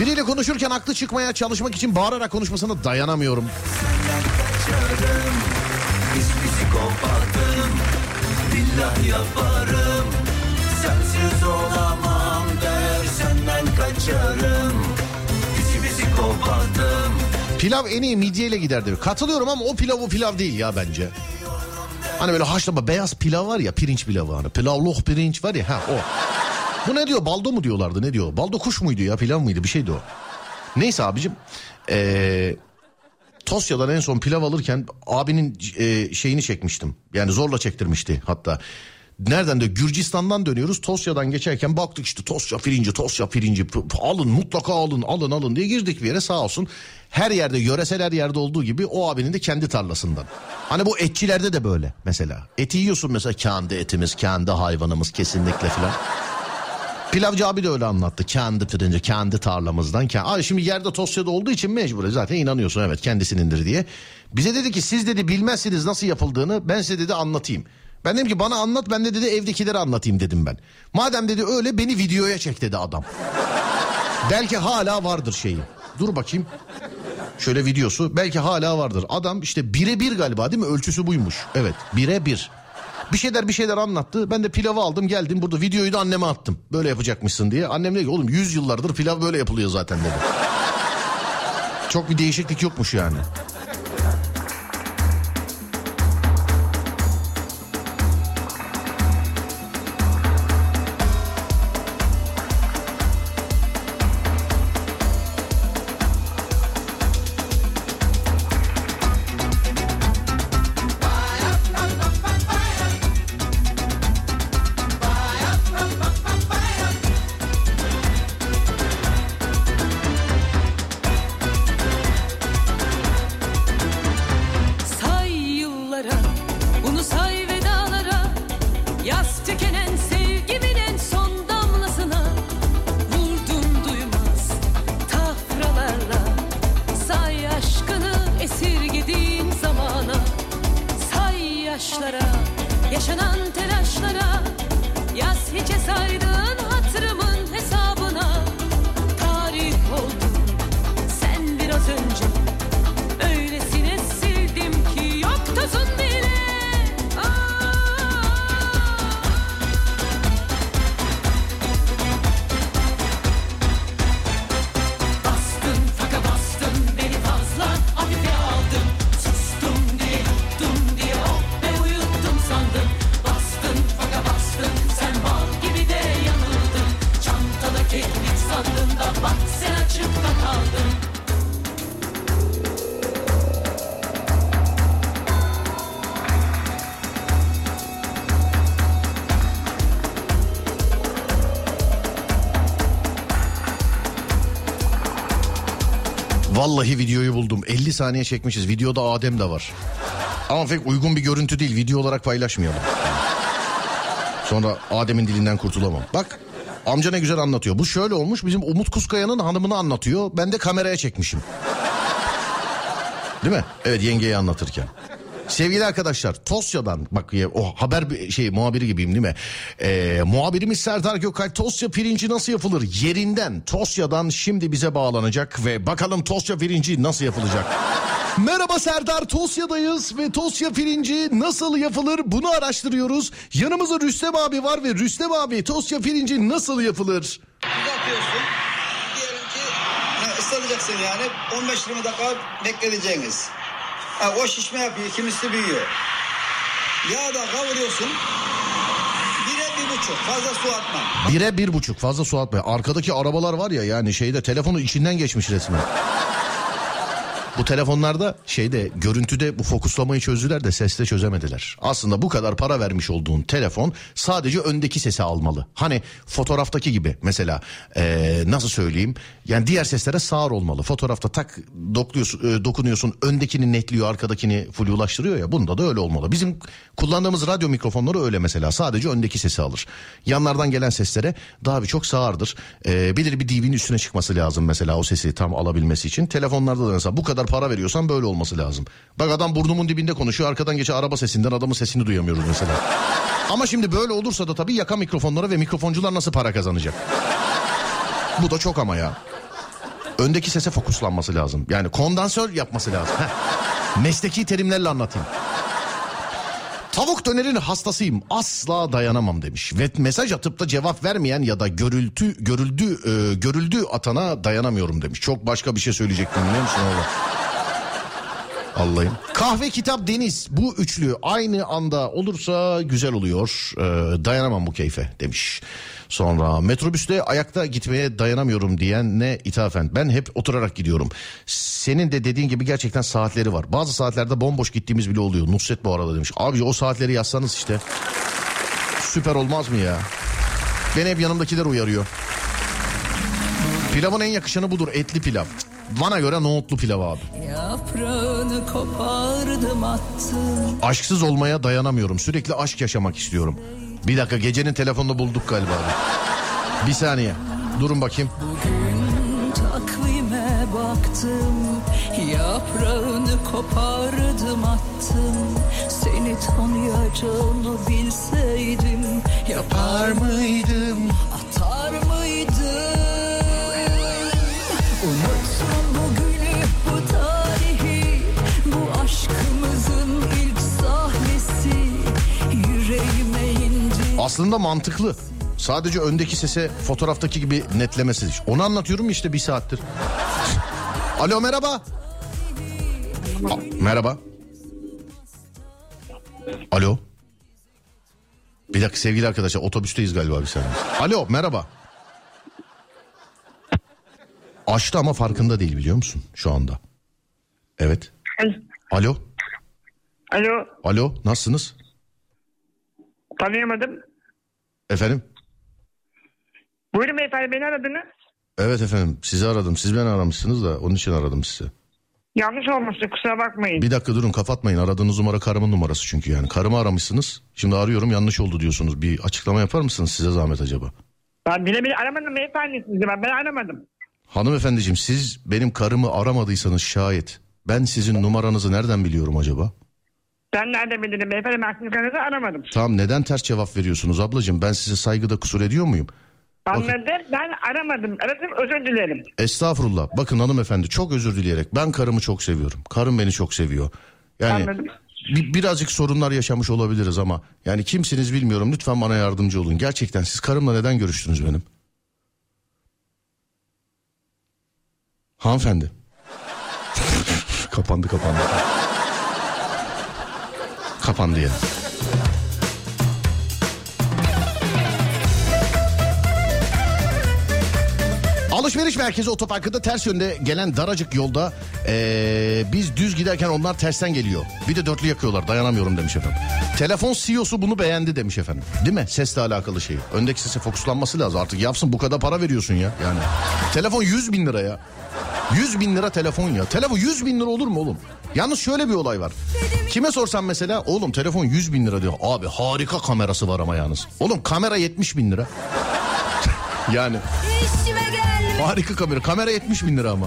Biriyle konuşurken aklı çıkmaya çalışmak için bağırarak konuşmasına dayanamıyorum. Yaparım Sensiz olamam kaçarım bizi kopardım Pilav en iyi midyeyle gider diyor. Katılıyorum ama o pilav o pilav değil ya bence. Hani böyle haşlama beyaz pilav var ya pirinç pilavı hani. Pilavlık pirinç var ya ha o. Bu ne diyor baldo mu diyorlardı ne diyor? Baldo kuş muydu ya pilav mıydı bir şeydi o. Neyse abicim. Ee, Tosya'dan en son pilav alırken abinin e, şeyini çekmiştim. Yani zorla çektirmişti hatta. Nereden de Gürcistan'dan dönüyoruz. Tosya'dan geçerken baktık işte Tosya pirinci, Tosya pirinci. Alın mutlaka alın, alın alın diye girdik bir yere sağ olsun. Her yerde yöresel her yerde olduğu gibi o abinin de kendi tarlasından. Hani bu etçilerde de böyle mesela. Eti yiyorsun mesela kendi etimiz, kendi hayvanımız kesinlikle filan. Pilavcı abi de öyle anlattı. Kendi pirinci, kendi tarlamızdan. Kendi... Abi şimdi yerde Tosya'da olduğu için mecbur. Zaten inanıyorsun evet kendisinindir diye. Bize dedi ki siz dedi bilmezsiniz nasıl yapıldığını ben size dedi anlatayım. Ben dedim ki bana anlat ben de dedi evdekilere anlatayım dedim ben. Madem dedi öyle beni videoya çek dedi adam. <laughs> Belki hala vardır şeyi. Dur bakayım. Şöyle videosu belki hala vardır. Adam işte bire bir galiba değil mi? Ölçüsü buymuş. Evet bire bir. Bir şeyler bir şeyler anlattı. Ben de pilavı aldım geldim burada videoyu da anneme attım. Böyle yapacakmışsın diye. Annem dedi ki oğlum 100 yıllardır pilav böyle yapılıyor zaten dedi. <laughs> Çok bir değişiklik yokmuş yani. Vallahi videoyu buldum. 50 saniye çekmişiz. Videoda Adem de var. Ama pek uygun bir görüntü değil. Video olarak paylaşmayalım. Sonra Adem'in dilinden kurtulamam. Bak amca ne güzel anlatıyor. Bu şöyle olmuş. Bizim Umut Kuskaya'nın hanımını anlatıyor. Ben de kameraya çekmişim. Değil mi? Evet yengeyi anlatırken. Sevgili arkadaşlar Tosya'dan bak ya, o haber şey muhabiri gibiyim değil mi? Ee, muhabirimiz Serdar Gökalp Tosya pirinci nasıl yapılır? Yerinden Tosya'dan şimdi bize bağlanacak ve bakalım Tosya pirinci nasıl yapılacak? <laughs> Merhaba Serdar Tosya'dayız ve Tosya pirinci nasıl yapılır bunu araştırıyoruz. Yanımızda Rüstem abi var ve Rüstem abi Tosya pirinci nasıl yapılır? Uzatıyorsun. Diyelim ki ha, ıslatacaksın yani 15-20 dakika bekleteceğiniz. Ha, o şişme yapıyor, kimisi büyüyor. Yağda kavuruyorsun. Bire bir buçuk. Fazla su atma. Bire bir buçuk fazla su atmayın. Arkadaki arabalar var ya yani şeyde telefonu içinden geçmiş resmen. Bu telefonlarda şeyde görüntüde bu fokuslamayı çözdüler de seste çözemediler. Aslında bu kadar para vermiş olduğun telefon sadece öndeki sesi almalı. Hani fotoğraftaki gibi mesela eee, nasıl söyleyeyim yani diğer seslere sağır olmalı. Fotoğrafta tak dokluyorsun, e, dokunuyorsun öndekini netliyor arkadakini full ulaştırıyor ya bunda da öyle olmalı. Bizim kullandığımız radyo mikrofonları öyle mesela sadece öndeki sesi alır. Yanlardan gelen seslere daha birçok sağırdır. Eee bilir bir DV'nin üstüne çıkması lazım mesela o sesi tam alabilmesi için. Telefonlarda da mesela bu kadar para veriyorsan böyle olması lazım. Bak adam burnumun dibinde konuşuyor arkadan geçe araba sesinden adamın sesini duyamıyoruz mesela. Ama şimdi böyle olursa da tabii yaka mikrofonlara ve mikrofoncular nasıl para kazanacak? Bu da çok ama ya. Öndeki sese fokuslanması lazım. Yani kondansör yapması lazım. Heh. Mesleki terimlerle anlatayım. Tavuk dönerin hastasıyım asla dayanamam demiş. Ve mesaj atıp da cevap vermeyen ya da görüldü görüldü e, görüldü atana dayanamıyorum demiş. Çok başka bir şey söyleyecektim biliyor musun oğlum? Allah'ım. Kahve, kitap, deniz bu üçlü aynı anda olursa güzel oluyor. Ee, dayanamam bu keyfe demiş. Sonra metrobüste ayakta gitmeye dayanamıyorum diyen ne ithafen. Ben hep oturarak gidiyorum. Senin de dediğin gibi gerçekten saatleri var. Bazı saatlerde bomboş gittiğimiz bile oluyor. Nusret bu arada demiş. Abi o saatleri yazsanız işte. süper olmaz mı ya? Beni hep yanımdakiler uyarıyor. Pilavın en yakışanı budur etli pilav. Bana göre nohutlu pilav abi. Yaprağını kopardım attım Aşksız olmaya dayanamıyorum. Sürekli aşk yaşamak istiyorum. Bir dakika gecenin telefonunu bulduk galiba. abi. Bir saniye. Durun bakayım. Takvime baktım Yaprağını kopardım attım Seni tanıyacağımı bilseydim Yapar mıydım Atar mıydım Unuttum Aslında mantıklı. Sadece öndeki sese fotoğraftaki gibi netlemesi. Onu anlatıyorum işte bir saattir. Alo merhaba. A- merhaba. Alo. Bir dakika sevgili arkadaşlar otobüsteyiz galiba bir saniye. Alo merhaba. Açtı ama farkında değil biliyor musun şu anda? Evet. Alo. Alo, Alo nasılsınız? tanıyamadım. Efendim? Buyurun beyefendi, beni aradınız. Evet efendim sizi aradım. Siz beni aramışsınız da onun için aradım sizi. Yanlış olmuştu, kusura bakmayın. Bir dakika durun kapatmayın. Aradığınız numara karımın numarası çünkü yani. Karımı aramışsınız. Şimdi arıyorum yanlış oldu diyorsunuz. Bir açıklama yapar mısınız size zahmet acaba? Ben bile bile aramadım beyefendi sizi, ben, ben aramadım. Hanımefendiciğim siz benim karımı aramadıysanız şayet ben sizin numaranızı nereden biliyorum acaba? Ben nerede bilirim beyefendi, ben sizin aramadım. Tamam neden ters cevap veriyorsunuz ablacığım? Ben size saygıda kusur ediyor muyum? Anladım, ben aramadım. Aradım, özür dilerim. Estağfurullah. Bakın hanımefendi çok özür dileyerek ben karımı çok seviyorum. Karım beni çok seviyor. Yani Anladım. bir, birazcık sorunlar yaşamış olabiliriz ama yani kimsiniz bilmiyorum. Lütfen bana yardımcı olun. Gerçekten siz karımla neden görüştünüz benim? Hanımefendi. <laughs> kapandı kapandı. Kapandı ya. Alışveriş merkezi otoparkında ters yönde gelen daracık yolda ee, biz düz giderken onlar tersten geliyor. Bir de dörtlü yakıyorlar dayanamıyorum demiş efendim. Telefon CEO'su bunu beğendi demiş efendim. Değil mi? Sesle alakalı şey. Öndeki sese fokuslanması lazım artık. Yapsın bu kadar para veriyorsun ya. Yani telefon 100 bin lira ya. 100 bin lira telefon ya. Telefon 100 bin lira olur mu oğlum? Yalnız şöyle bir olay var. Kime sorsam mesela oğlum telefon 100 bin lira diyor. Abi harika kamerası var ama yalnız. Oğlum kamera 70 bin lira. <laughs> yani harika kamera. Kamera 70 bin lira ama.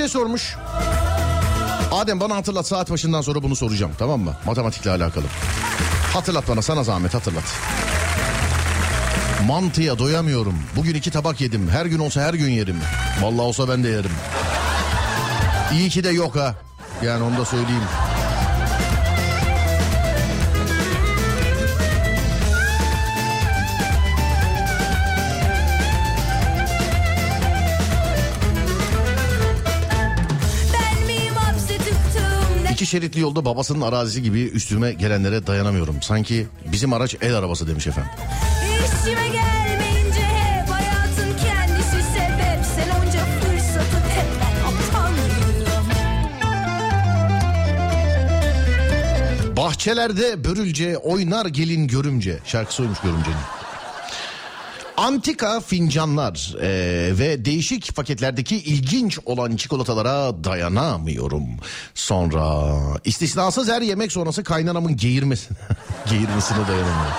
Şey sormuş. Adem bana hatırlat saat başından sonra bunu soracağım tamam mı? Matematikle alakalı. Hatırlat bana sana zahmet hatırlat. Mantıya doyamıyorum. Bugün iki tabak yedim. Her gün olsa her gün yerim. Vallahi olsa ben de yerim. İyi ki de yok ha. Yani onu da söyleyeyim. Şeritli yolda babasının arazisi gibi üstüme gelenlere dayanamıyorum. Sanki bizim araç el arabası demiş efendim. İşime gelmeyince hep hayatın kendisi sebep Sen onca fırsatı hep ben aptal mıyım? Bahçelerde börülce oynar gelin görümce. Şarkısı oymuş görümcenin. Antika fincanlar eee, ve değişik paketlerdeki ilginç olan çikolatalara dayanamıyorum. Sonra istisnasız her yemek sonrası kaynanamın geğirmesine, <laughs> geğirmesine dayanamıyorum.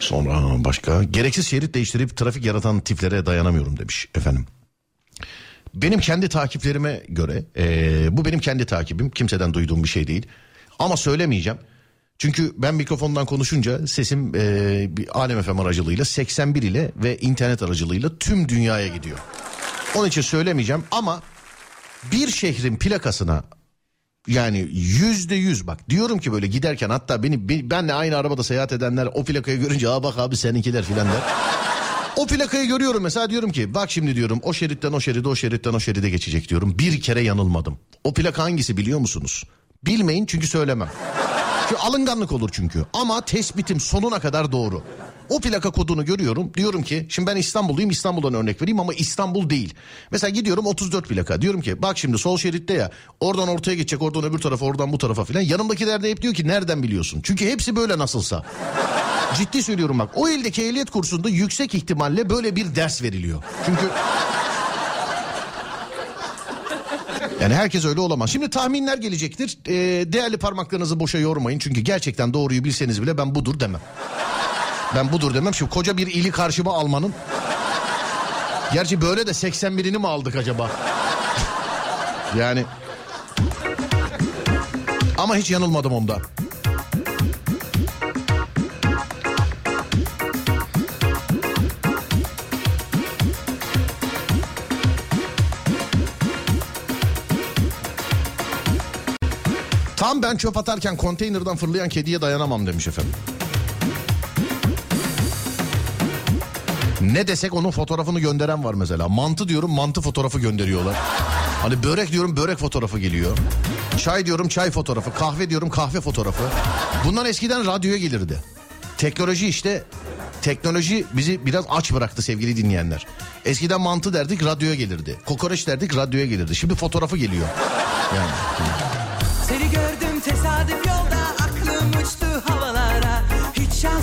Sonra başka gereksiz şerit değiştirip trafik yaratan tiplere dayanamıyorum demiş efendim. Benim kendi takiplerime göre eee, bu benim kendi takibim kimseden duyduğum bir şey değil ama söylemeyeceğim. Çünkü ben mikrofondan konuşunca sesim eee, bir Alem FM aracılığıyla 81 ile ve internet aracılığıyla tüm dünyaya gidiyor. Onun için söylemeyeceğim ama bir şehrin plakasına yani yüzde yüz bak diyorum ki böyle giderken hatta beni be- benle aynı arabada seyahat edenler o plakayı görünce aa bak abi seninkiler filan der. O plakayı görüyorum mesela diyorum ki bak şimdi diyorum o şeritten o şeride o şeritten o şeride geçecek diyorum. Bir kere yanılmadım. O plaka hangisi biliyor musunuz? Bilmeyin çünkü söylemem. Çünkü alınganlık olur çünkü. Ama tespitim sonuna kadar doğru. O plaka kodunu görüyorum. Diyorum ki şimdi ben İstanbulluyum İstanbul'dan örnek vereyim ama İstanbul değil. Mesela gidiyorum 34 plaka. Diyorum ki bak şimdi sol şeritte ya oradan ortaya geçecek oradan öbür tarafa oradan bu tarafa filan. Yanımdakiler de hep diyor ki nereden biliyorsun? Çünkü hepsi böyle nasılsa. Ciddi söylüyorum bak o eldeki ehliyet kursunda yüksek ihtimalle böyle bir ders veriliyor. Çünkü yani herkes öyle olamaz. Şimdi tahminler gelecektir. Ee, değerli parmaklarınızı boşa yormayın. Çünkü gerçekten doğruyu bilseniz bile ben budur demem. Ben budur demem. Şimdi koca bir ili karşıma almanın. Gerçi böyle de 81'ini mi aldık acaba? yani. Ama hiç yanılmadım onda. Tam ben çöp atarken konteynerden fırlayan kediye dayanamam demiş efendim. Ne desek onun fotoğrafını gönderen var mesela. Mantı diyorum mantı fotoğrafı gönderiyorlar. Hani börek diyorum börek fotoğrafı geliyor. Çay diyorum çay fotoğrafı. Kahve diyorum kahve fotoğrafı. Bundan eskiden radyoya gelirdi. Teknoloji işte teknoloji bizi biraz aç bıraktı sevgili dinleyenler. Eskiden mantı derdik radyoya gelirdi. Kokoreç derdik radyoya gelirdi. Şimdi fotoğrafı geliyor. Yani.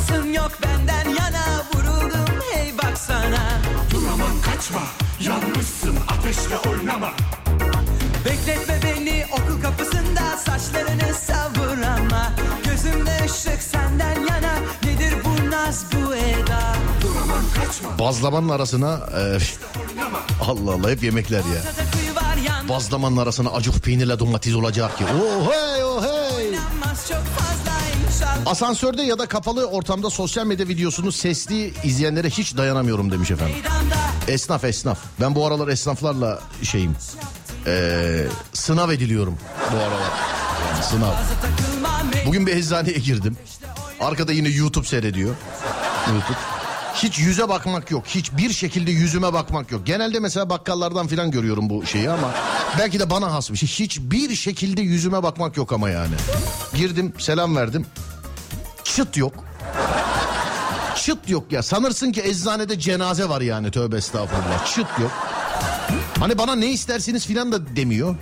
Şansın yok benden yana vuruldum hey baksana. Duramam kaçma. Yanmışsın ateşle oynama. Bekletme beni okul kapısında saçlarını savur ama Gözümde ışık senden yana. Nedir bu naz bu eda? Duramam kaçma. Bazlamanın arasına e, Allah Allah hep yemekler ya. Bazlamanın arasına acık peynirle domates olacak ki. Oh hey oh hey. Yanmaz çok Asansörde ya da kapalı ortamda sosyal medya videosunu sesli izleyenlere hiç dayanamıyorum demiş efendim. Esnaf esnaf. Ben bu aralar esnaflarla şeyim. Ee, sınav ediliyorum bu aralar. Yani sınav. Bugün bir eczaneye girdim. Arkada yine YouTube seyrediyor. YouTube. Hiç yüze bakmak yok. Hiçbir şekilde yüzüme bakmak yok. Genelde mesela bakkallardan falan görüyorum bu şeyi ama belki de bana has bir şey. Hiçbir şekilde yüzüme bakmak yok ama yani. Girdim, selam verdim. Çıt yok. Çıt yok ya. Sanırsın ki eczanede cenaze var yani. Tövbe estağfurullah. Çıt yok. Hani bana ne istersiniz filan da demiyor.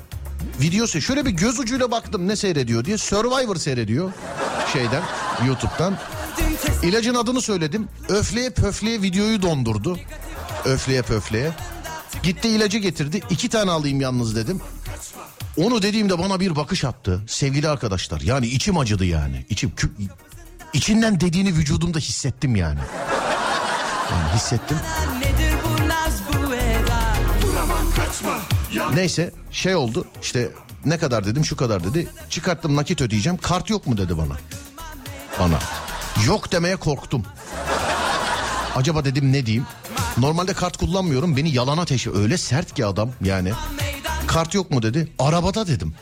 Videosu şöyle bir göz ucuyla baktım ne seyrediyor diye. Survivor seyrediyor şeyden YouTube'dan. İlacın adını söyledim. Öfleye pöfleye videoyu dondurdu. Öfleye pöfleye. Gitti ilacı getirdi. İki tane alayım yalnız dedim. Onu dediğimde bana bir bakış attı. Sevgili arkadaşlar yani içim acıdı yani. İçim kü- içinden dediğini vücudumda hissettim yani. Yani hissettim. Neyse şey oldu işte ne kadar dedim şu kadar dedi. Çıkarttım nakit ödeyeceğim kart yok mu dedi bana. Bana. Yok demeye korktum. Acaba dedim ne diyeyim. Normalde kart kullanmıyorum beni yalana teşvi öyle sert ki adam yani. Kart yok mu dedi. Arabada dedim.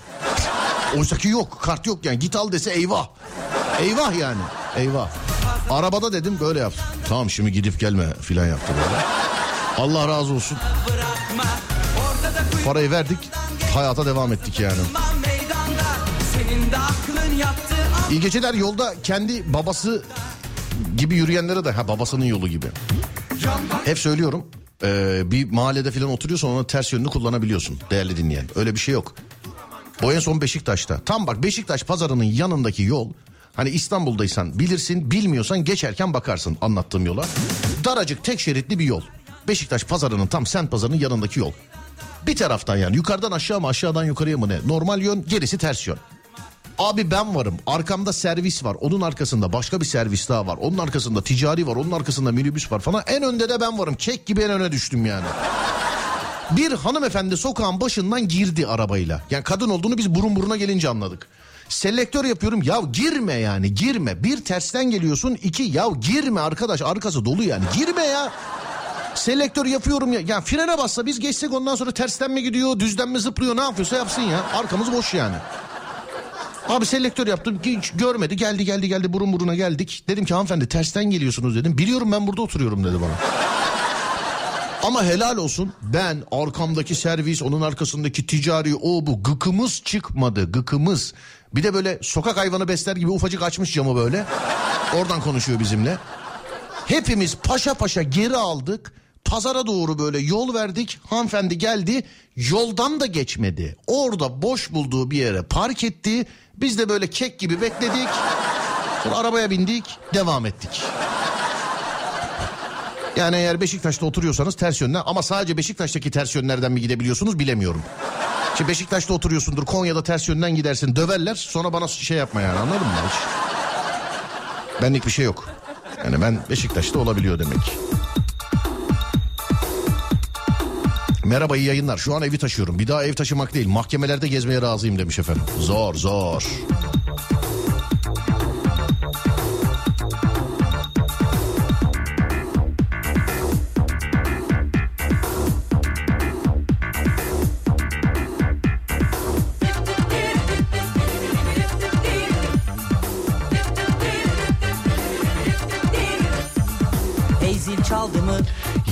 Oysa ki yok kart yok yani git al dese eyvah. Eyvah yani eyvah. Arabada dedim böyle yaptı. Tamam şimdi gidip gelme filan yaptı böyle. Allah razı olsun. Parayı verdik. hayata devam ettik yani. İyi geceler yolda kendi babası gibi yürüyenlere de ha babasının yolu gibi. Hep söylüyorum ee, bir mahallede falan oturuyorsan onun ters yönünü kullanabiliyorsun değerli dinleyen. Öyle bir şey yok. O en son Beşiktaş'ta. Tam bak Beşiktaş pazarının yanındaki yol. Hani İstanbul'daysan bilirsin bilmiyorsan geçerken bakarsın anlattığım yola. Daracık tek şeritli bir yol. Beşiktaş pazarının tam semt pazarının yanındaki yol. Bir taraftan yani yukarıdan aşağı mı aşağıdan yukarıya mı ne? Normal yön gerisi ters yön. Abi ben varım. Arkamda servis var. Onun arkasında başka bir servis daha var. Onun arkasında ticari var. Onun arkasında minibüs var falan. En önde de ben varım. Kek gibi en öne düştüm yani. Bir hanımefendi sokağın başından girdi arabayla. Yani kadın olduğunu biz burun buruna gelince anladık. Selektör yapıyorum ya girme yani girme. Bir tersten geliyorsun iki ya girme arkadaş arkası dolu yani girme ya. Selektör yapıyorum ya. Yani frene bassa biz geçsek ondan sonra tersten mi gidiyor düzden mi zıplıyor ne yapıyorsa yapsın ya. Arkamız boş yani. Abi selektör yaptım hiç görmedi geldi geldi geldi burun buruna geldik. Dedim ki hanımefendi tersten geliyorsunuz dedim. Biliyorum ben burada oturuyorum dedi bana. Ama helal olsun ben arkamdaki servis onun arkasındaki ticari o bu gıkımız çıkmadı gıkımız. Bir de böyle sokak hayvanı besler gibi ufacık açmış camı böyle. Oradan konuşuyor bizimle. Hepimiz paşa paşa geri aldık. Pazara doğru böyle yol verdik. Hanımefendi geldi. Yoldan da geçmedi. Orada boş bulduğu bir yere park etti. Biz de böyle kek gibi bekledik. Sonra arabaya bindik. Devam ettik. Yani eğer Beşiktaş'ta oturuyorsanız ters yönden ama sadece Beşiktaş'taki ters yönlerden mi gidebiliyorsunuz bilemiyorum. Şimdi Beşiktaş'ta oturuyorsundur Konya'da ters yönden gidersin döverler sonra bana şey yapma yani anladın mı hiç? Benlik bir şey yok. Yani ben Beşiktaş'ta olabiliyor demek. Merhaba iyi yayınlar. Şu an evi taşıyorum. Bir daha ev taşımak değil. Mahkemelerde gezmeye razıyım demiş efendim. Zor zor.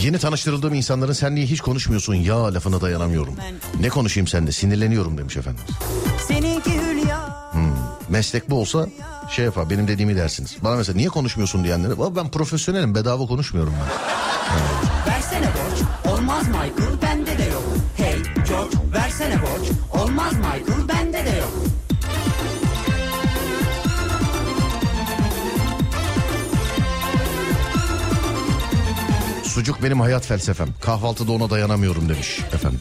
Yeni tanıştırıldığım insanların sen niye hiç konuşmuyorsun ya lafına dayanamıyorum. Ne konuşayım sende sinirleniyorum demiş efendim. Hülya Meslek bu olsa şey yapar benim dediğimi dersiniz. Bana mesela niye konuşmuyorsun diyenlere "Baba ben profesyonelim bedava konuşmuyorum ben. <laughs> Versene Benim hayat felsefem. Kahvaltıda ona dayanamıyorum demiş efendim.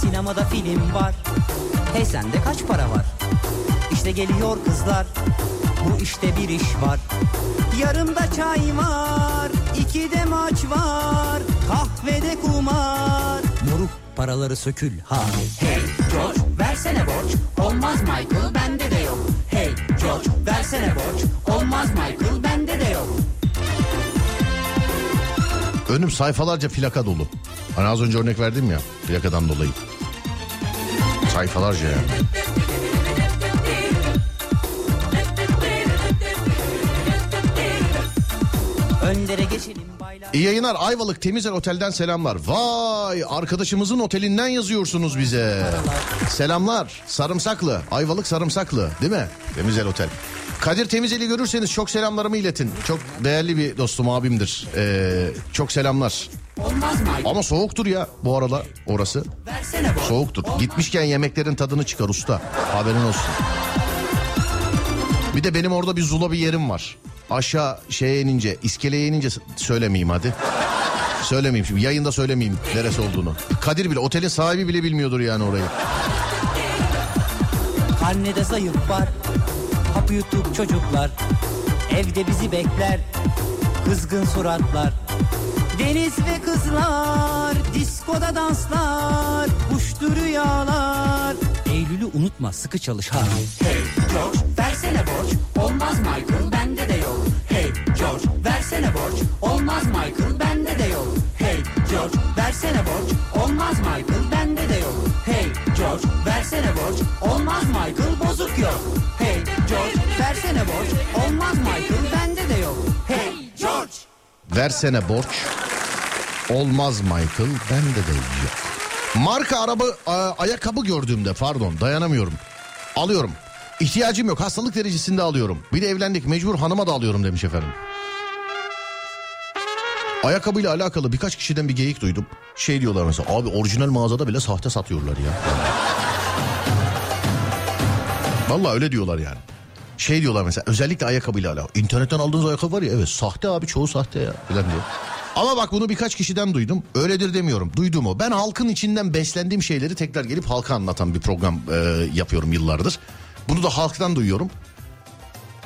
Sinemada film var. Hey sende kaç para var? İşte geliyor kızlar. Bu işte bir iş var. Yarımda çay var iki de maç var Kahvede kumar. Moruk paraları sökül ha. Hey George versene borç. Olmaz Michael bende de yok. Hey George versene borç Olmaz Michael bende de yok Önüm sayfalarca plaka dolu. Hani az önce örnek verdim ya plakadan dolayı. Sayfalarca yani. İyi yayınlar Ayvalık Temizel Otel'den selamlar. Vay arkadaşımızın otelinden yazıyorsunuz bize. Selamlar Sarımsaklı Ayvalık Sarımsaklı değil mi? Temizel Otel. Kadir Temizel'i görürseniz çok selamlarımı iletin. Çok değerli bir dostum abimdir. Ee, çok selamlar. Ama soğuktur ya bu arada orası. Soğuktur. Gitmişken yemeklerin tadını çıkar usta. Haberin olsun. Bir de benim orada bir zula bir yerim var. Aşağı şeye inince, iskeleye inince söylemeyeyim hadi. Söylemeyeyim şimdi. Yayında söylemeyeyim neresi olduğunu. Kadir bile, otelin sahibi bile bilmiyordur yani orayı. Karnede zayıf var Hap yutup çocuklar Evde bizi bekler Kızgın suratlar. Deniz ve kızlar Diskoda danslar Uçtu rüyalar. Eylül'ü unutma sıkı çalış ha. Hey George versene borç. Olmaz Michael bende de yok. Hey George versene borç. Olmaz Michael bende de yok. Hey George versene borç. Olmaz Michael bende de yok. Hey George versene borç. Olmaz Michael bozuk yok versene borç Olmaz Michael bende de yok Hey George Versene borç. Olmaz Michael bende de yok. Marka araba ayakkabı gördüğümde pardon dayanamıyorum. Alıyorum. İhtiyacım yok hastalık derecesinde alıyorum. Bir de evlendik mecbur hanıma da alıyorum demiş efendim. Ayakkabıyla alakalı birkaç kişiden bir geyik duydum. Şey diyorlar mesela abi orijinal mağazada bile sahte satıyorlar ya. Vallahi öyle diyorlar yani. Şey diyorlar mesela özellikle ayakkabıyla alakalı. İnternetten aldığınız ayakkabı var ya evet sahte abi çoğu sahte ya falan diyor. Ama bak bunu birkaç kişiden duydum. Öyledir demiyorum. Duydum o. Ben halkın içinden beslendiğim şeyleri tekrar gelip halka anlatan bir program e, yapıyorum yıllardır. Bunu da halktan duyuyorum.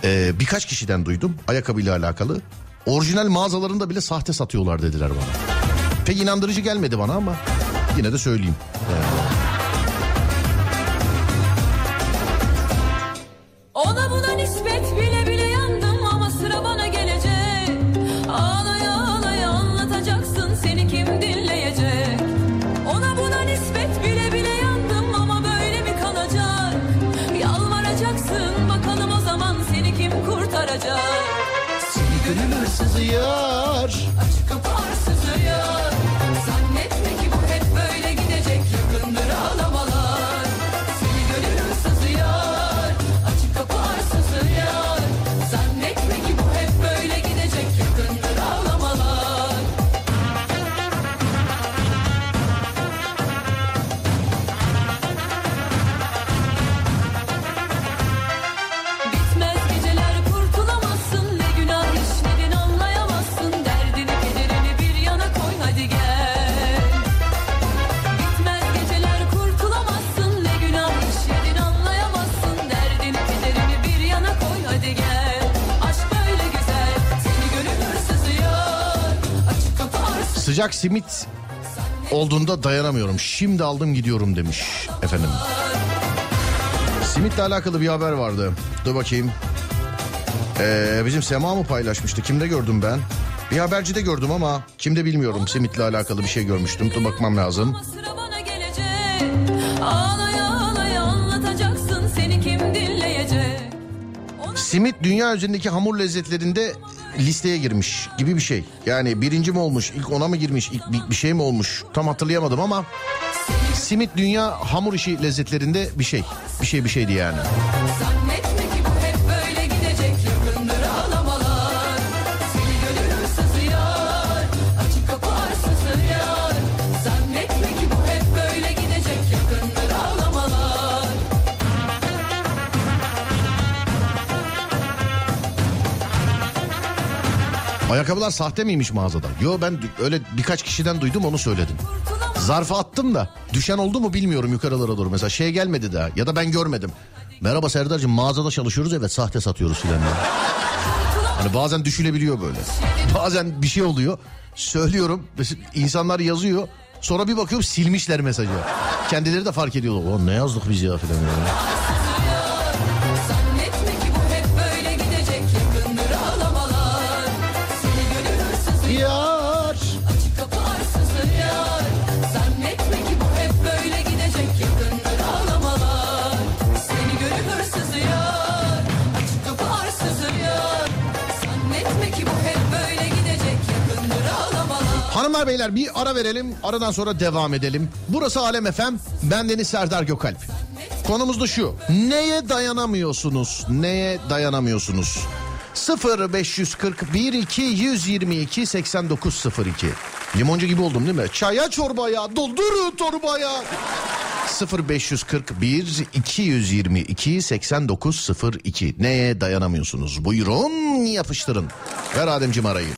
E, birkaç kişiden duydum ayakkabıyla alakalı. Orijinal mağazalarında bile sahte satıyorlar dediler bana. Pek inandırıcı gelmedi bana ama yine de söyleyeyim. Ona Hırsızı yar. Açık kapı Sıcak simit olduğunda dayanamıyorum. Şimdi aldım gidiyorum demiş efendim. Simitle alakalı bir haber vardı. Dur bakayım. Ee, bizim Sema mı paylaşmıştı? Kimde gördüm ben? Bir habercide gördüm ama kimde bilmiyorum. Simitle alakalı bir şey görmüştüm. Dur bakmam lazım. Simit dünya üzerindeki hamur lezzetlerinde listeye girmiş gibi bir şey. Yani birinci mi olmuş, ilk ona mı girmiş, ilk bir, bir şey mi olmuş tam hatırlayamadım ama simit dünya hamur işi lezzetlerinde bir şey. Bir şey bir şeydi yani. Zannetme Ayakkabılar sahte miymiş mağazada? Yo ben öyle birkaç kişiden duydum onu söyledim. Zarfa attım da düşen oldu mu bilmiyorum yukarılara doğru. Mesela şey gelmedi daha ya da ben görmedim. Merhaba Serdar'cığım mağazada çalışıyoruz evet sahte satıyoruz filan. Hani bazen düşülebiliyor böyle. Bazen bir şey oluyor. Söylüyorum insanlar yazıyor. Sonra bir bakıyorum silmişler mesajı. Kendileri de fark ediyorlar. Ne yazdık biz ya filan. ya. Beyler bir ara verelim. Aradan sonra devam edelim. Burası Alem FM. Ben Deniz Serdar Gökalp. Konumuz da şu. Neye dayanamıyorsunuz? Neye dayanamıyorsunuz? 0 541 2 122 8902 Limoncu gibi oldum değil mi? Çaya çorbaya doldur torbaya 0 541 222 8902 Neye dayanamıyorsunuz? Buyurun yapıştırın. Ver Ademciğim arayı.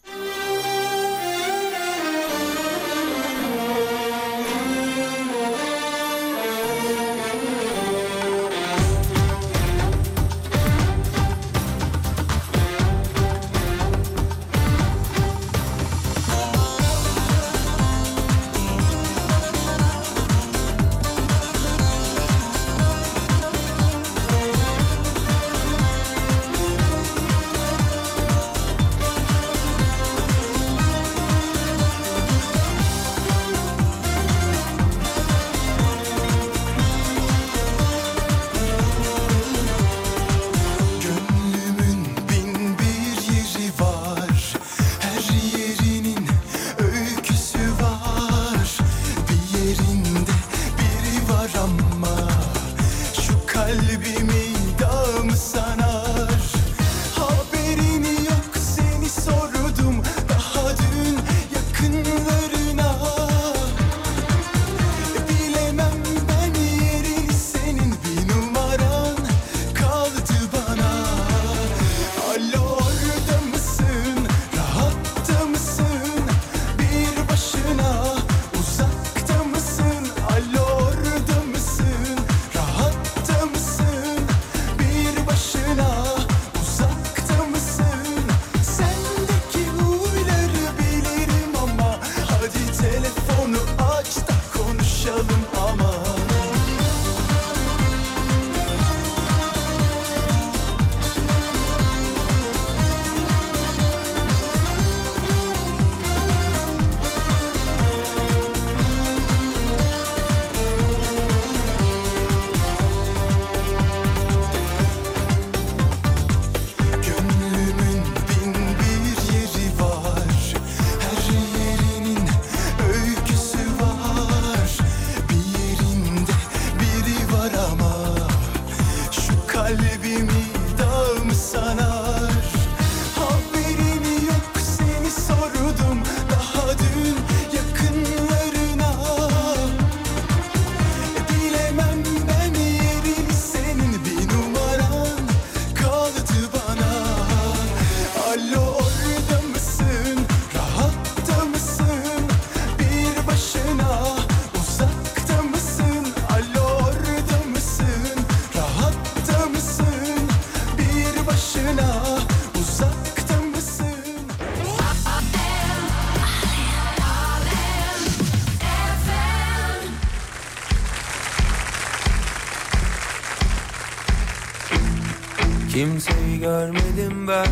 Kimseyi görmedim ben.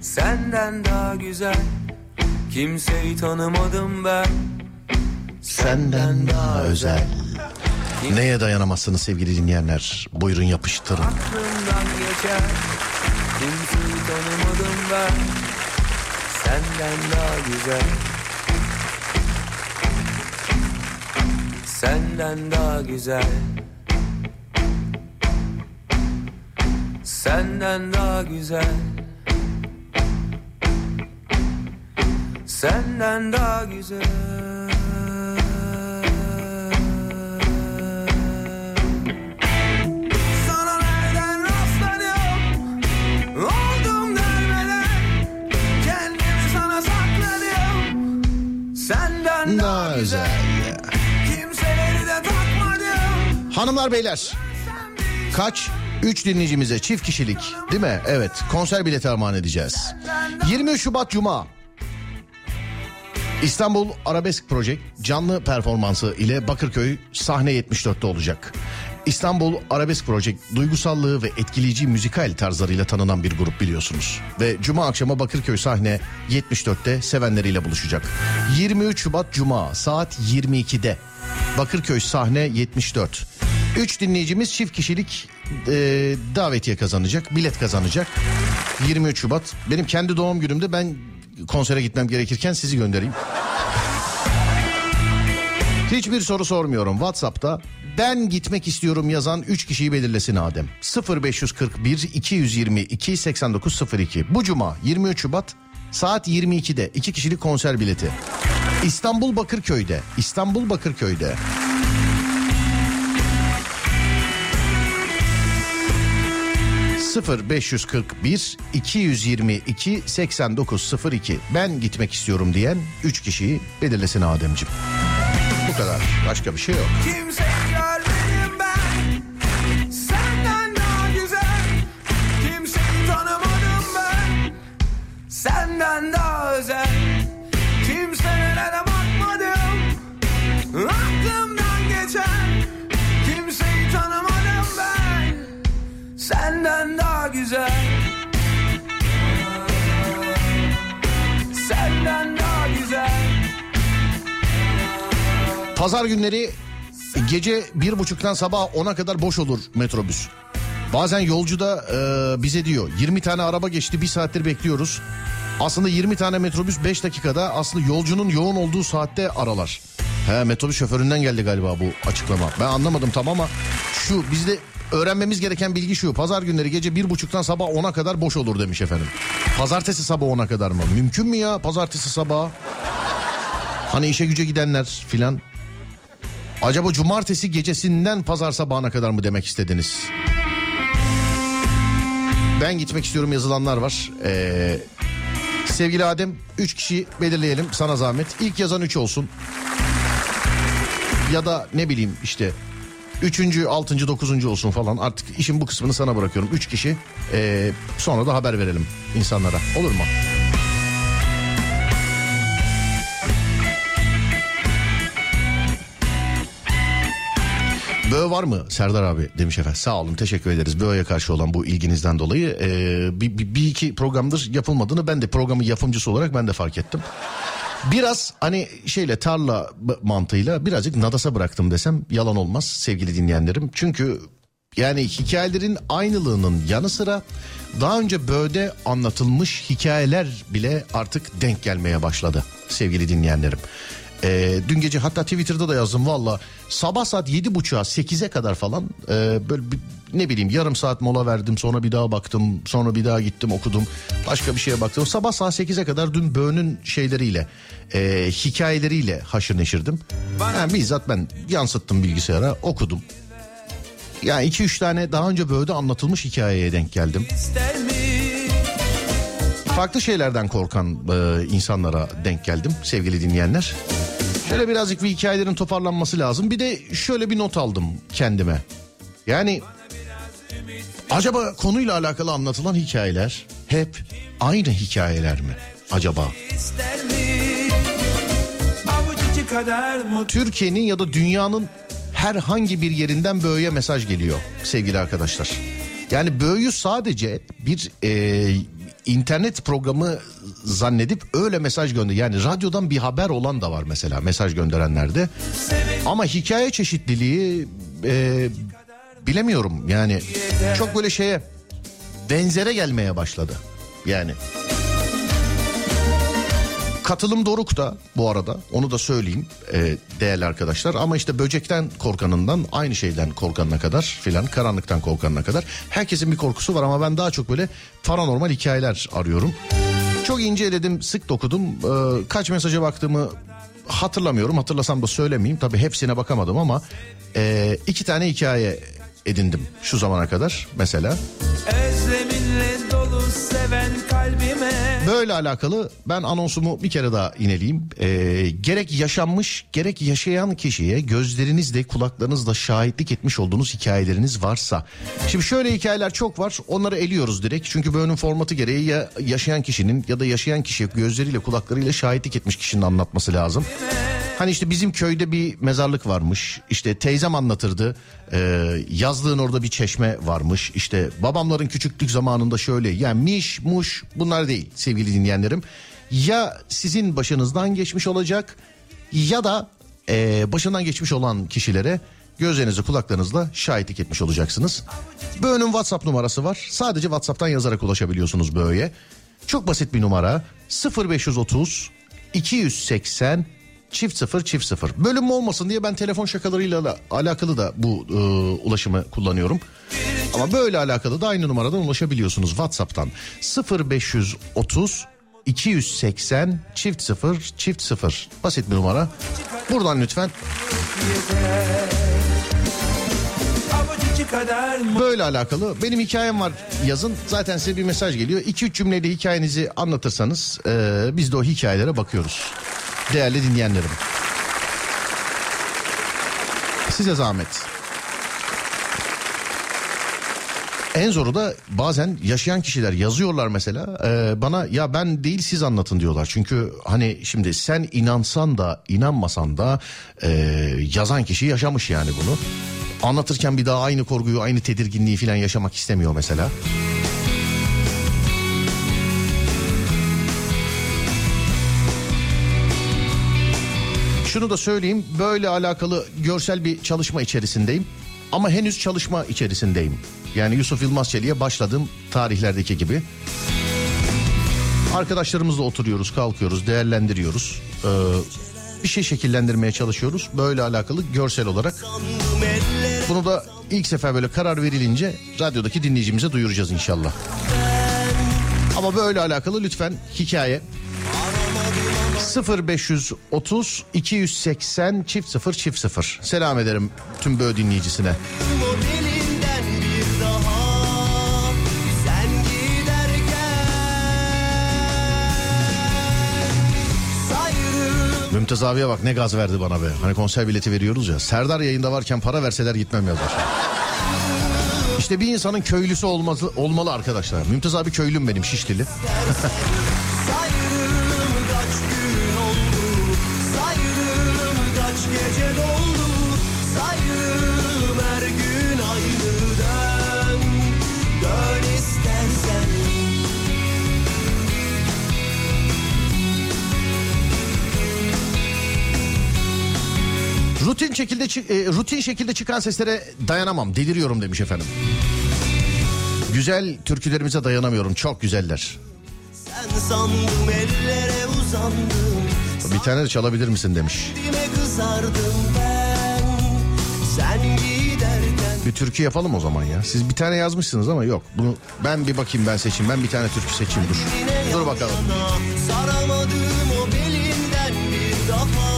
Senden daha güzel. Kimseyi tanımadım ben. Senden daha özel. Neye dayanamazsınız sevgili dinleyenler? Buyurun yapıştırın. Aklımdan geçer. Kimseyi tanımadım ben. Senden daha güzel. Senden daha güzel Senden daha güzel. Senden daha güzel. Sana nereden rastladım Oldum dermeden Kendimi sana sakladım Senden Daha özel. Kimseleri de takmadım. Hanımlar beyler. Kaç? 3 dinleyicimize çift kişilik değil mi? Evet konser bileti armağan edeceğiz. 23 Şubat Cuma. İstanbul Arabesk Project canlı performansı ile Bakırköy sahne 74'te olacak. İstanbul Arabesk Project duygusallığı ve etkileyici müzikal tarzlarıyla tanınan bir grup biliyorsunuz. Ve cuma akşamı Bakırköy sahne 74'te sevenleriyle buluşacak. 23 Şubat Cuma saat 22'de Bakırköy sahne 74. 3 dinleyicimiz çift kişilik e, davetiye kazanacak, bilet kazanacak. 23 Şubat. Benim kendi doğum günümde ben konsere gitmem gerekirken sizi göndereyim. Hiçbir soru sormuyorum. WhatsApp'ta ben gitmek istiyorum yazan 3 kişiyi belirlesin Adem. 0541 222 8902. Bu cuma 23 Şubat saat 22'de 2 kişilik konser bileti. İstanbul Bakırköy'de. İstanbul Bakırköy'de. ...0 541 222 8902 ben gitmek istiyorum diyen 3 kişiyi belirlesin Ademciğim. Bu kadar. Başka bir şey yok. Kimseyi görmedim ben Senden daha güzel Senden daha güzel Pazar günleri gece bir buçuktan sabah ona kadar boş olur metrobüs. Bazen yolcu da e, bize diyor 20 tane araba geçti bir saattir bekliyoruz. Aslında 20 tane metrobüs 5 dakikada aslında yolcunun yoğun olduğu saatte aralar. He metrobüs şoföründen geldi galiba bu açıklama. Ben anlamadım tam ama şu bizde öğrenmemiz gereken bilgi şu. Pazar günleri gece bir buçuktan sabah 10'a kadar boş olur demiş efendim. Pazartesi sabah 10'a kadar mı? Mümkün mü ya pazartesi sabah? Hani işe güce gidenler filan. Acaba cumartesi gecesinden pazar sabahına kadar mı demek istediniz? Ben gitmek istiyorum yazılanlar var. Ee, sevgili Adem 3 kişi belirleyelim sana zahmet. İlk yazan 3 olsun. Ya da ne bileyim işte Üçüncü, altıncı, dokuzuncu olsun falan. Artık işin bu kısmını sana bırakıyorum. Üç kişi. Ee, sonra da haber verelim insanlara. Olur mu? Böğ var mı Serdar abi demiş efendim. Sağ olun teşekkür ederiz Böğ'e karşı olan bu ilginizden dolayı. Ee, bir, bir, bir iki programdır yapılmadığını ben de programın yapımcısı olarak ben de fark ettim. Biraz hani şeyle tarla mantığıyla birazcık nadasa bıraktım desem yalan olmaz sevgili dinleyenlerim. Çünkü yani hikayelerin aynılığının yanı sıra daha önce Böğ'de anlatılmış hikayeler bile artık denk gelmeye başladı sevgili dinleyenlerim. Ee, dün gece hatta Twitter'da da yazdım valla sabah saat yedi buçuğa sekize kadar falan e, böyle bir, ne bileyim yarım saat mola verdim sonra bir daha baktım sonra bir daha gittim okudum başka bir şeye baktım. Sabah saat sekize kadar dün Böğün'ün şeyleriyle e, hikayeleriyle haşır neşirdim. Yani bizzat ben yansıttım bilgisayara okudum. Yani iki üç tane daha önce Böğü'de anlatılmış hikayeye denk geldim. Farklı şeylerden korkan e, insanlara denk geldim sevgili dinleyenler. Şöyle birazcık bir hikayelerin toparlanması lazım. Bir de şöyle bir not aldım kendime. Yani acaba konuyla alakalı anlatılan hikayeler hep aynı hikayeler mi acaba? Türkiye'nin ya da dünyanın herhangi bir yerinden Böğü'ye mesaj geliyor sevgili arkadaşlar. Yani Böğü'yü sadece bir e, internet programı zannedip öyle mesaj gönder. Yani radyodan bir haber olan da var mesela mesaj gönderenlerde. Ama hikaye çeşitliliği e, bilemiyorum yani çok böyle şeye benzere gelmeye başladı. Yani Katılım doruk da bu arada onu da söyleyeyim e, değerli arkadaşlar. Ama işte böcekten korkanından aynı şeyden korkanına kadar filan karanlıktan korkanına kadar herkesin bir korkusu var ama ben daha çok böyle paranormal hikayeler arıyorum. Çok inceledim sık dokudum e, kaç mesaja baktığımı hatırlamıyorum hatırlasam da söylemeyeyim. Tabii hepsine bakamadım ama e, iki tane hikaye edindim şu zamana kadar mesela. Kalbime Böyle alakalı ben anonsumu bir kere daha ineleyeyim. Ee, gerek yaşanmış gerek yaşayan kişiye gözlerinizle kulaklarınızla şahitlik etmiş olduğunuz hikayeleriniz varsa. Şimdi şöyle hikayeler çok var onları eliyoruz direkt. Çünkü bölümün formatı gereği ya yaşayan kişinin ya da yaşayan kişi gözleriyle kulaklarıyla şahitlik etmiş kişinin anlatması lazım. Hani işte bizim köyde bir mezarlık varmış. İşte teyzem anlatırdı. Ee, yazlığın orada bir çeşme varmış. İşte babamların küçüklük zamanında şöyle. Yani miş, muş bunlar değil sevgili dinleyenlerim. Ya sizin başınızdan geçmiş olacak ya da e, başından geçmiş olan kişilere gözlerinizi kulaklarınızla şahitlik etmiş olacaksınız. Böğünün WhatsApp numarası var. Sadece WhatsApp'tan yazarak ulaşabiliyorsunuz Böğü'ye. Çok basit bir numara 0530 280 çift sıfır çift sıfır. Bölüm olmasın diye ben telefon şakalarıyla da alakalı da bu e, ulaşımı kullanıyorum. Ama böyle alakalı da aynı numaradan ulaşabiliyorsunuz WhatsApp'tan. 0530 280 çift sıfır çift sıfır. Basit bir numara. Buradan lütfen. Böyle alakalı. Benim hikayem var yazın. Zaten size bir mesaj geliyor. 2-3 cümleyle hikayenizi anlatırsanız e, biz de o hikayelere bakıyoruz değerli dinleyenlerim. Size zahmet. En zoru da bazen yaşayan kişiler yazıyorlar mesela e, bana ya ben değil siz anlatın diyorlar. Çünkü hani şimdi sen inansan da inanmasan da e, yazan kişi yaşamış yani bunu. Anlatırken bir daha aynı korkuyu aynı tedirginliği falan yaşamak istemiyor mesela. Şunu da söyleyeyim böyle alakalı görsel bir çalışma içerisindeyim ama henüz çalışma içerisindeyim. Yani Yusuf Yılmaz Çelik'e başladığım tarihlerdeki gibi. Arkadaşlarımızla oturuyoruz, kalkıyoruz, değerlendiriyoruz. Ee, bir şey şekillendirmeye çalışıyoruz. Böyle alakalı görsel olarak. Bunu da ilk sefer böyle karar verilince radyodaki dinleyicimize duyuracağız inşallah. Ama böyle alakalı lütfen hikaye 0530 280 çift 0 çift 0. Selam ederim tüm böyle dinleyicisine. Mümtaz abiye bak ne gaz verdi bana be. Hani konser bileti veriyoruz ya. Serdar yayında varken para verseler gitmem yazar. İşte bir insanın köylüsü olması, olmalı arkadaşlar. Mümtaz abi köylüm benim Şişlili. <laughs> Rutin şekilde e, rutin şekilde çıkan seslere dayanamam. Deliriyorum demiş efendim. Güzel türkülerimize dayanamıyorum. Çok güzeller. sen sandım ellere uzandım Bir tane de çalabilir misin demiş. Bir türkü yapalım o zaman ya. Siz bir tane yazmışsınız ama yok. Bunu ben bir bakayım ben seçeyim. Ben bir tane türkü seçeyim dur. Dur bakalım. Saramadım o belinden bir daha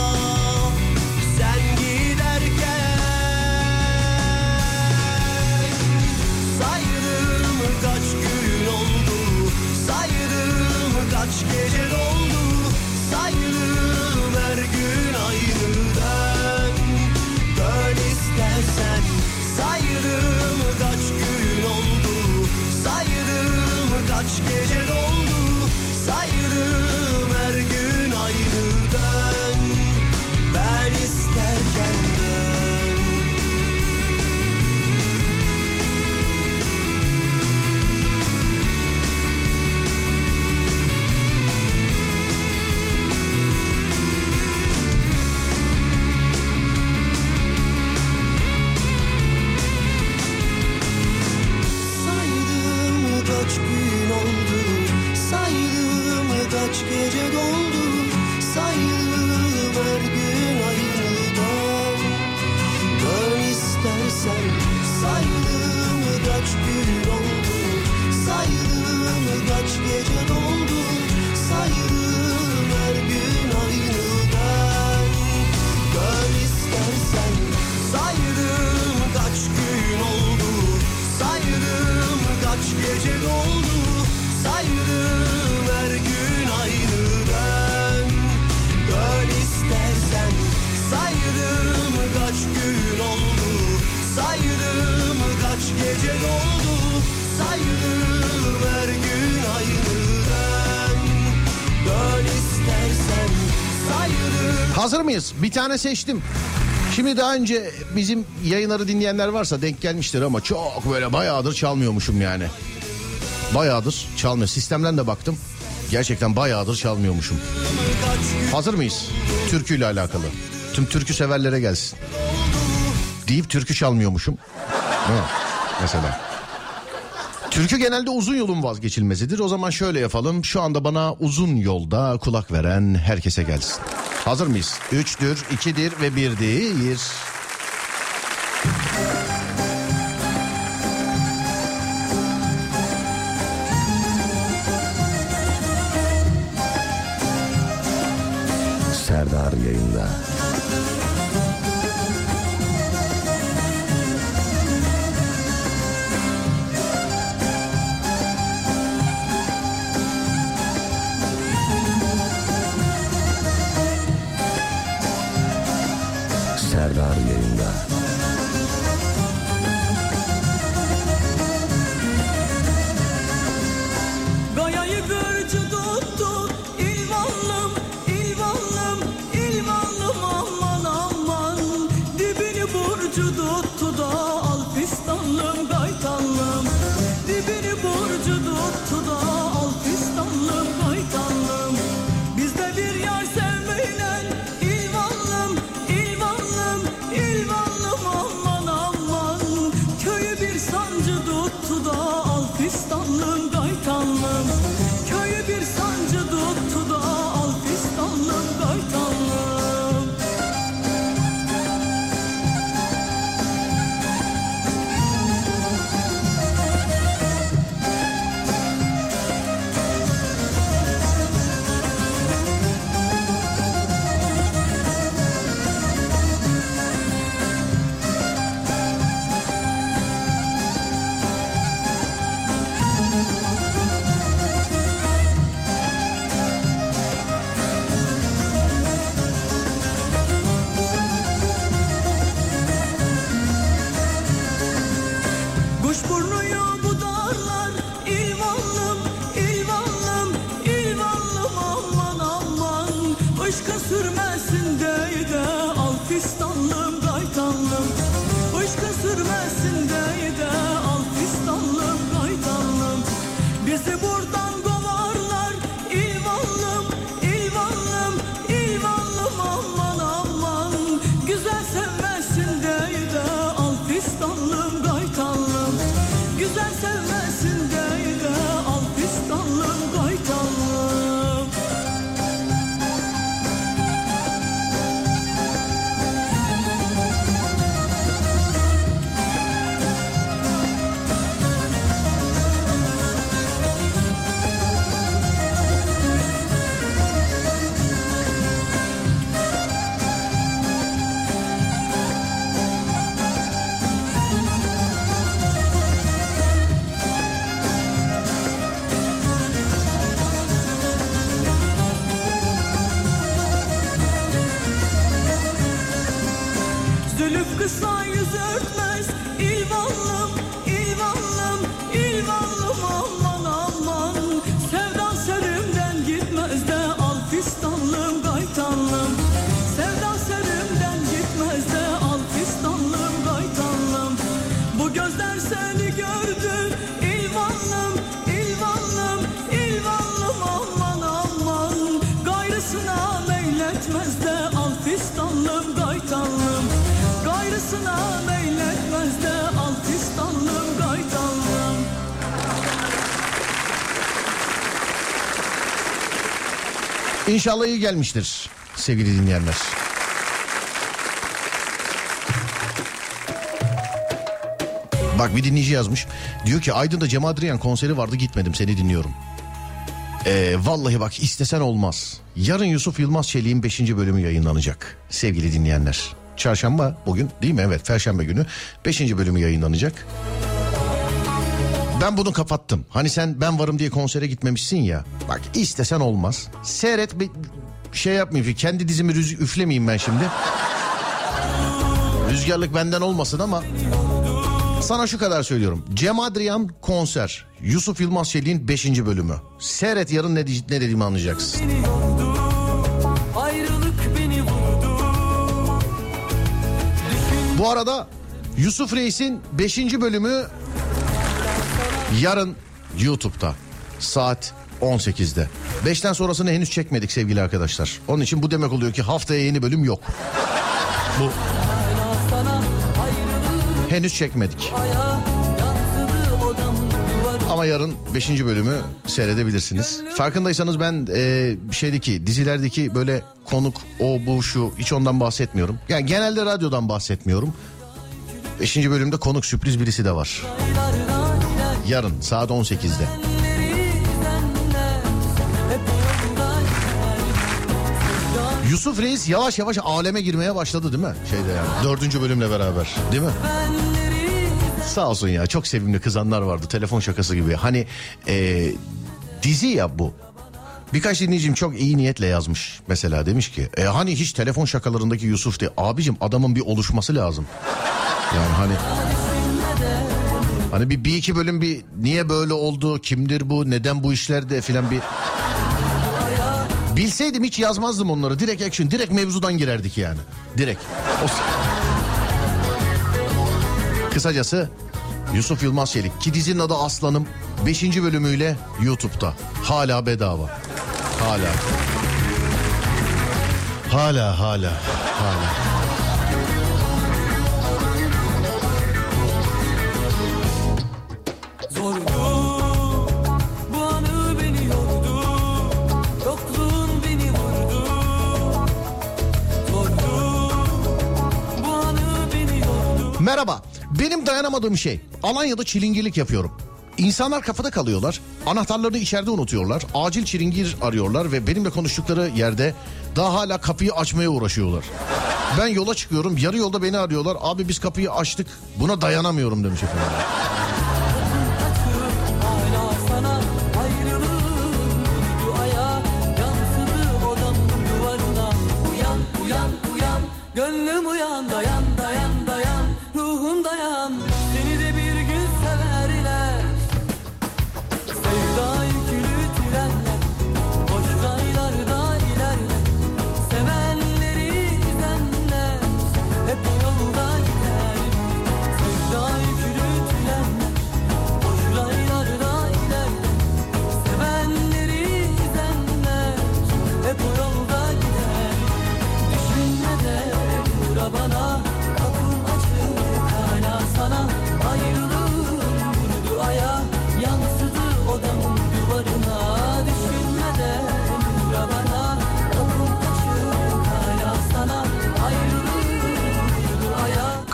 tane seçtim. Şimdi daha önce bizim yayınları dinleyenler varsa denk gelmiştir ama çok böyle bayağıdır çalmıyormuşum yani. Bayağıdır çalmıyor. Sistemden de baktım. Gerçekten bayağıdır çalmıyormuşum. Hazır mıyız? Türküyle alakalı. Tüm türkü severlere gelsin. Deyip türkü çalmıyormuşum. Mi? Mesela. Türkü genelde uzun yolun vazgeçilmezidir. O zaman şöyle yapalım. Şu anda bana uzun yolda kulak veren herkese gelsin. Hazır mıyız? Üçtür, ikidir ve birdir. Serdar yayında. İnşallah iyi gelmiştir sevgili dinleyenler. Bak bir dinleyici yazmış. Diyor ki Aydın'da Cem Adrian konseri vardı gitmedim seni dinliyorum. Ee, vallahi bak istesen olmaz. Yarın Yusuf Yılmaz Çelik'in 5. bölümü yayınlanacak sevgili dinleyenler. Çarşamba bugün değil mi? Evet Perşembe günü 5. bölümü yayınlanacak. Ben bunu kapattım. Hani sen ben varım diye konsere gitmemişsin ya. Bak istesen olmaz. Seyret bir şey yapmayayım. Kendi dizimi rüz- üflemeyeyim ben şimdi. Rüzgarlık benden olmasın ama sana şu kadar söylüyorum. Cem Adrian konser. Yusuf Yılmaz Çelik'in 5. bölümü. Seyret yarın ne, ne dediğimi anlayacaksın. Bu arada Yusuf Reis'in 5. bölümü yarın YouTube'da saat 18'de. 5'ten sonrasını henüz çekmedik sevgili arkadaşlar. Onun için bu demek oluyor ki haftaya yeni bölüm yok. Bu henüz çekmedik. Ama yarın 5. bölümü seyredebilirsiniz. Farkındaysanız ben e, şeydeki dizilerdeki böyle konuk o bu şu hiç ondan bahsetmiyorum. Yani genelde radyodan bahsetmiyorum. 5. bölümde konuk sürpriz birisi de var. Yarın saat 18'de. Yusuf Reis yavaş yavaş aleme girmeye başladı değil mi? Şeyde yani dördüncü bölümle beraber değil mi? Sağ olsun ya çok sevimli kızanlar vardı telefon şakası gibi. Hani e, dizi ya bu. Birkaç dinleyicim çok iyi niyetle yazmış mesela demiş ki e, hani hiç telefon şakalarındaki Yusuf diye abicim adamın bir oluşması lazım. Yani hani hani bir, bir iki bölüm bir niye böyle oldu kimdir bu neden bu işlerde filan bir Bilseydim hiç yazmazdım onları. Direkt action, direkt mevzudan girerdik yani. Direkt. Kısacası Yusuf Yılmaz Çelik ki dizinin adı Aslanım 5. bölümüyle YouTube'da. Hala bedava. Hala. Hala hala hala. Merhaba. Benim dayanamadığım şey Alanya'da çilingirlik yapıyorum. İnsanlar kafada kalıyorlar. Anahtarlarını içeride unutuyorlar. Acil çilingir arıyorlar ve benimle konuştukları yerde daha hala kapıyı açmaya uğraşıyorlar. Ben yola çıkıyorum. Yarı yolda beni arıyorlar. Abi biz kapıyı açtık. Buna dayanamıyorum demiş efendim.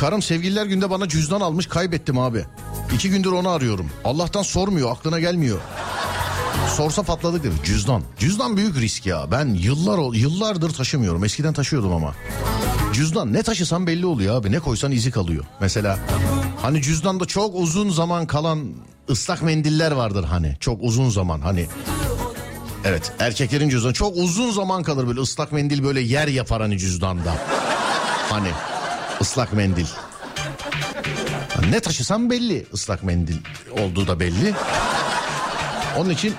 Karım sevgililer günde bana cüzdan almış kaybettim abi. İki gündür onu arıyorum. Allah'tan sormuyor aklına gelmiyor. Sorsa patladık dedi. Cüzdan. Cüzdan büyük risk ya. Ben yıllar yıllardır taşımıyorum. Eskiden taşıyordum ama. Cüzdan ne taşısan belli oluyor abi. Ne koysan izi kalıyor. Mesela hani cüzdanda çok uzun zaman kalan ıslak mendiller vardır hani. Çok uzun zaman hani. Evet erkeklerin cüzdanı çok uzun zaman kalır böyle ıslak mendil böyle yer yapar hani cüzdanda. Hani ıslak mendil. Ne taşısan belli ıslak mendil olduğu da belli. Onun için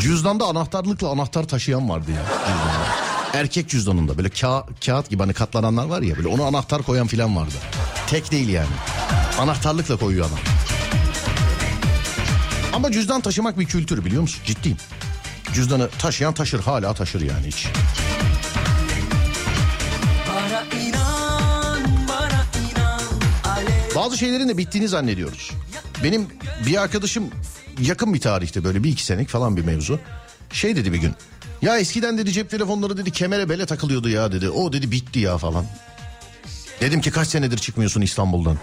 cüzdanda anahtarlıkla anahtar taşıyan vardı ya cüzdanda. Erkek cüzdanında böyle ka- kağıt gibi hani katlananlar var ya böyle onu anahtar koyan filan vardı. Tek değil yani. Anahtarlıkla koyuyor adam. Ama cüzdan taşımak bir kültür biliyor musun? Ciddiyim. Cüzdanı taşıyan taşır hala taşır yani hiç. Bazı şeylerin de bittiğini zannediyoruz. Benim bir arkadaşım yakın bir tarihte böyle bir iki senelik falan bir mevzu. Şey dedi bir gün. Ya eskiden dedi cep telefonları dedi kemere bele takılıyordu ya dedi. O dedi bitti ya falan. Dedim ki kaç senedir çıkmıyorsun İstanbul'dan?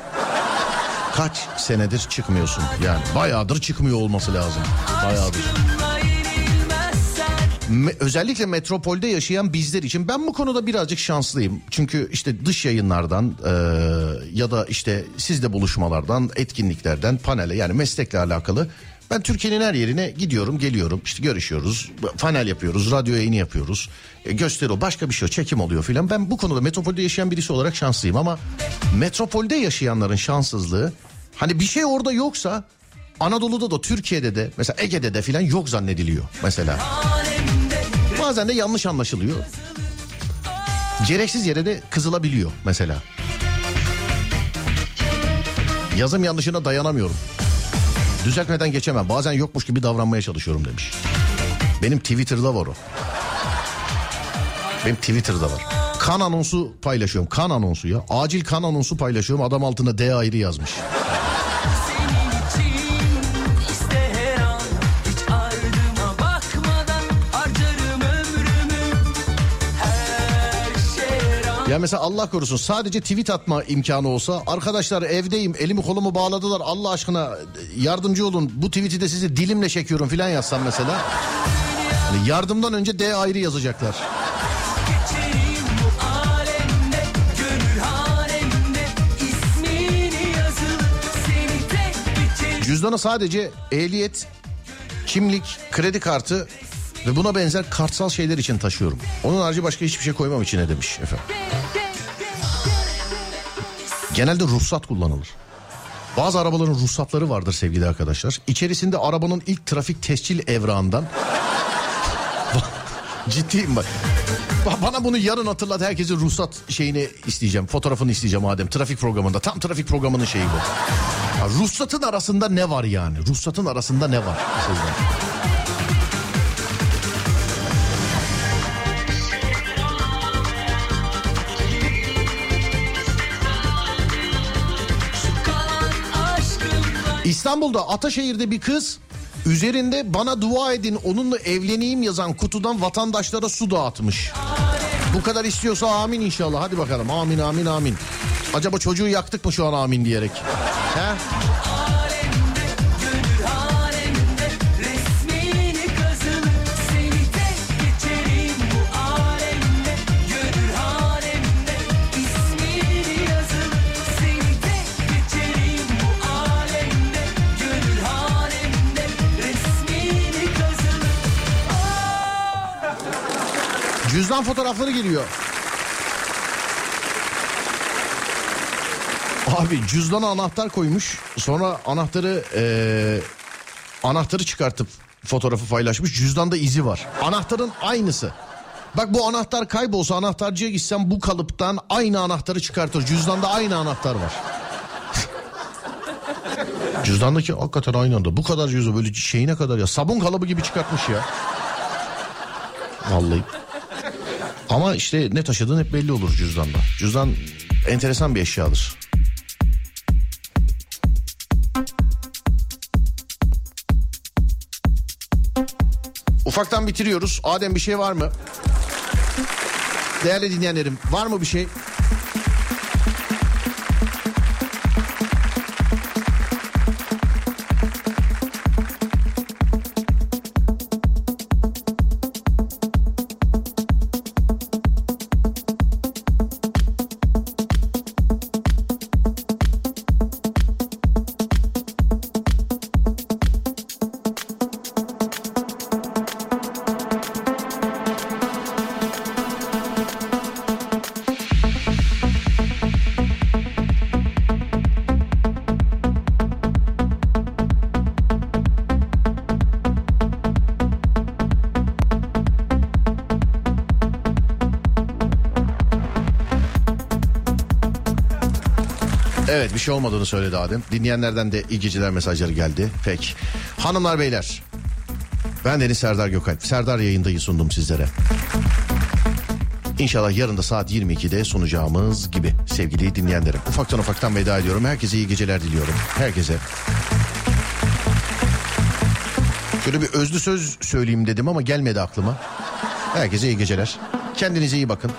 Kaç senedir çıkmıyorsun? Yani bayağıdır çıkmıyor olması lazım. Bayağıdır. Me- özellikle metropolde yaşayan bizler için ben bu konuda birazcık şanslıyım. Çünkü işte dış yayınlardan e, ya da işte sizle buluşmalardan, etkinliklerden, panele yani meslekle alakalı ben Türkiye'nin her yerine gidiyorum, geliyorum. işte görüşüyoruz, panel yapıyoruz, radyo yayını yapıyoruz. E, gösteri başka bir şey çekim oluyor filan. Ben bu konuda metropolde yaşayan birisi olarak şanslıyım ama metropolde yaşayanların şanssızlığı hani bir şey orada yoksa Anadolu'da da Türkiye'de de mesela Ege'de de filan yok zannediliyor mesela. Bazen de yanlış anlaşılıyor. Gereksiz yere de kızılabiliyor mesela. Yazım yanlışına dayanamıyorum. Düzeltmeden geçemem. Bazen yokmuş gibi davranmaya çalışıyorum demiş. Benim Twitter'da var o. Benim Twitter'da var. Kan anonsu paylaşıyorum. Kan anonsu ya. Acil kan anonsu paylaşıyorum. Adam altında D ayrı yazmış. Ya mesela Allah korusun sadece tweet atma imkanı olsa arkadaşlar evdeyim elimi kolumu bağladılar Allah aşkına yardımcı olun bu tweet'i de size dilimle çekiyorum filan yazsam mesela. Hani yardımdan önce D ayrı yazacaklar. Cüzdana sadece ehliyet, kimlik, kredi kartı ve buna benzer kartsal şeyler için taşıyorum. Onun harici başka hiçbir şey koymam içine demiş efendim. Genelde ruhsat kullanılır. Bazı arabaların ruhsatları vardır sevgili arkadaşlar. İçerisinde arabanın ilk trafik tescil evrağından... <laughs> Ciddiyim bak. Ba- Bana bunu yarın hatırlat herkesin ruhsat şeyini isteyeceğim. Fotoğrafını isteyeceğim Adem. Trafik programında. Tam trafik programının şeyi bu. Ya ruhsatın arasında ne var yani? Ruhsatın arasında ne var? Mesela. İstanbul'da Ataşehir'de bir kız üzerinde bana dua edin onunla evleneyim yazan kutudan vatandaşlara su dağıtmış. Bu kadar istiyorsa amin inşallah. Hadi bakalım amin amin amin. Acaba çocuğu yaktık mı şu an amin diyerek? He? Cüzdan fotoğrafları geliyor. Abi cüzdana anahtar koymuş. Sonra anahtarı eee, anahtarı çıkartıp fotoğrafı paylaşmış. Cüzdanda izi var. Anahtarın aynısı. Bak bu anahtar kaybolsa anahtarcıya gitsem bu kalıptan aynı anahtarı çıkartır. Cüzdanda aynı anahtar var. <laughs> Cüzdandaki hakikaten aynı anda. Bu kadar cüzdan böyle şeyine kadar ya. Sabun kalıbı gibi çıkartmış ya. Vallahi. Ama işte ne taşıdığın hep belli olur cüzdanda. Cüzdan enteresan bir eşyadır. Ufaktan bitiriyoruz. Adem bir şey var mı? Değerli dinleyenlerim var mı bir şey? Evet bir şey olmadığını söyledi Adem. Dinleyenlerden de iyi geceler mesajları geldi. Peki. Hanımlar beyler. Ben Deniz Serdar Gökalp. Serdar yayındayı sundum sizlere. İnşallah yarın da saat 22'de sunacağımız gibi sevgili dinleyenlerim. Ufaktan ufaktan veda ediyorum. Herkese iyi geceler diliyorum. Herkese. Şöyle bir özlü söz söyleyeyim dedim ama gelmedi aklıma. Herkese iyi geceler. Kendinize iyi bakın.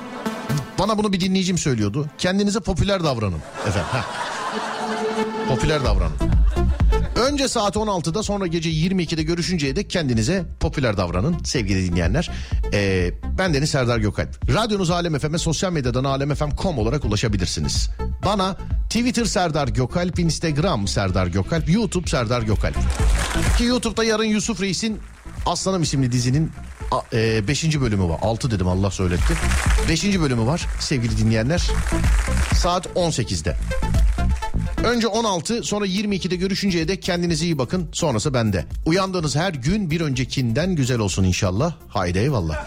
Bana bunu bir dinleyicim söylüyordu. Kendinize popüler davranın. Efendim. heh. Popüler davranın. Önce saat 16'da sonra gece 22'de görüşünceye dek kendinize popüler davranın sevgili dinleyenler. Ee, ben Deniz Serdar Gökalp. Radyonuz Alem FM'e sosyal medyadan alemfm.com olarak ulaşabilirsiniz. Bana Twitter Serdar Gökalp, Instagram Serdar Gökalp, YouTube Serdar Gökalp. Ki YouTube'da yarın Yusuf Reis'in Aslanım isimli dizinin 5. bölümü var. 6 dedim Allah söyletti. 5. bölümü var sevgili dinleyenler. Saat 18'de. Önce 16 sonra 22'de görüşünceye dek kendinize iyi bakın. Sonrası bende. Uyandığınız her gün bir öncekinden güzel olsun inşallah. Haydi eyvallah.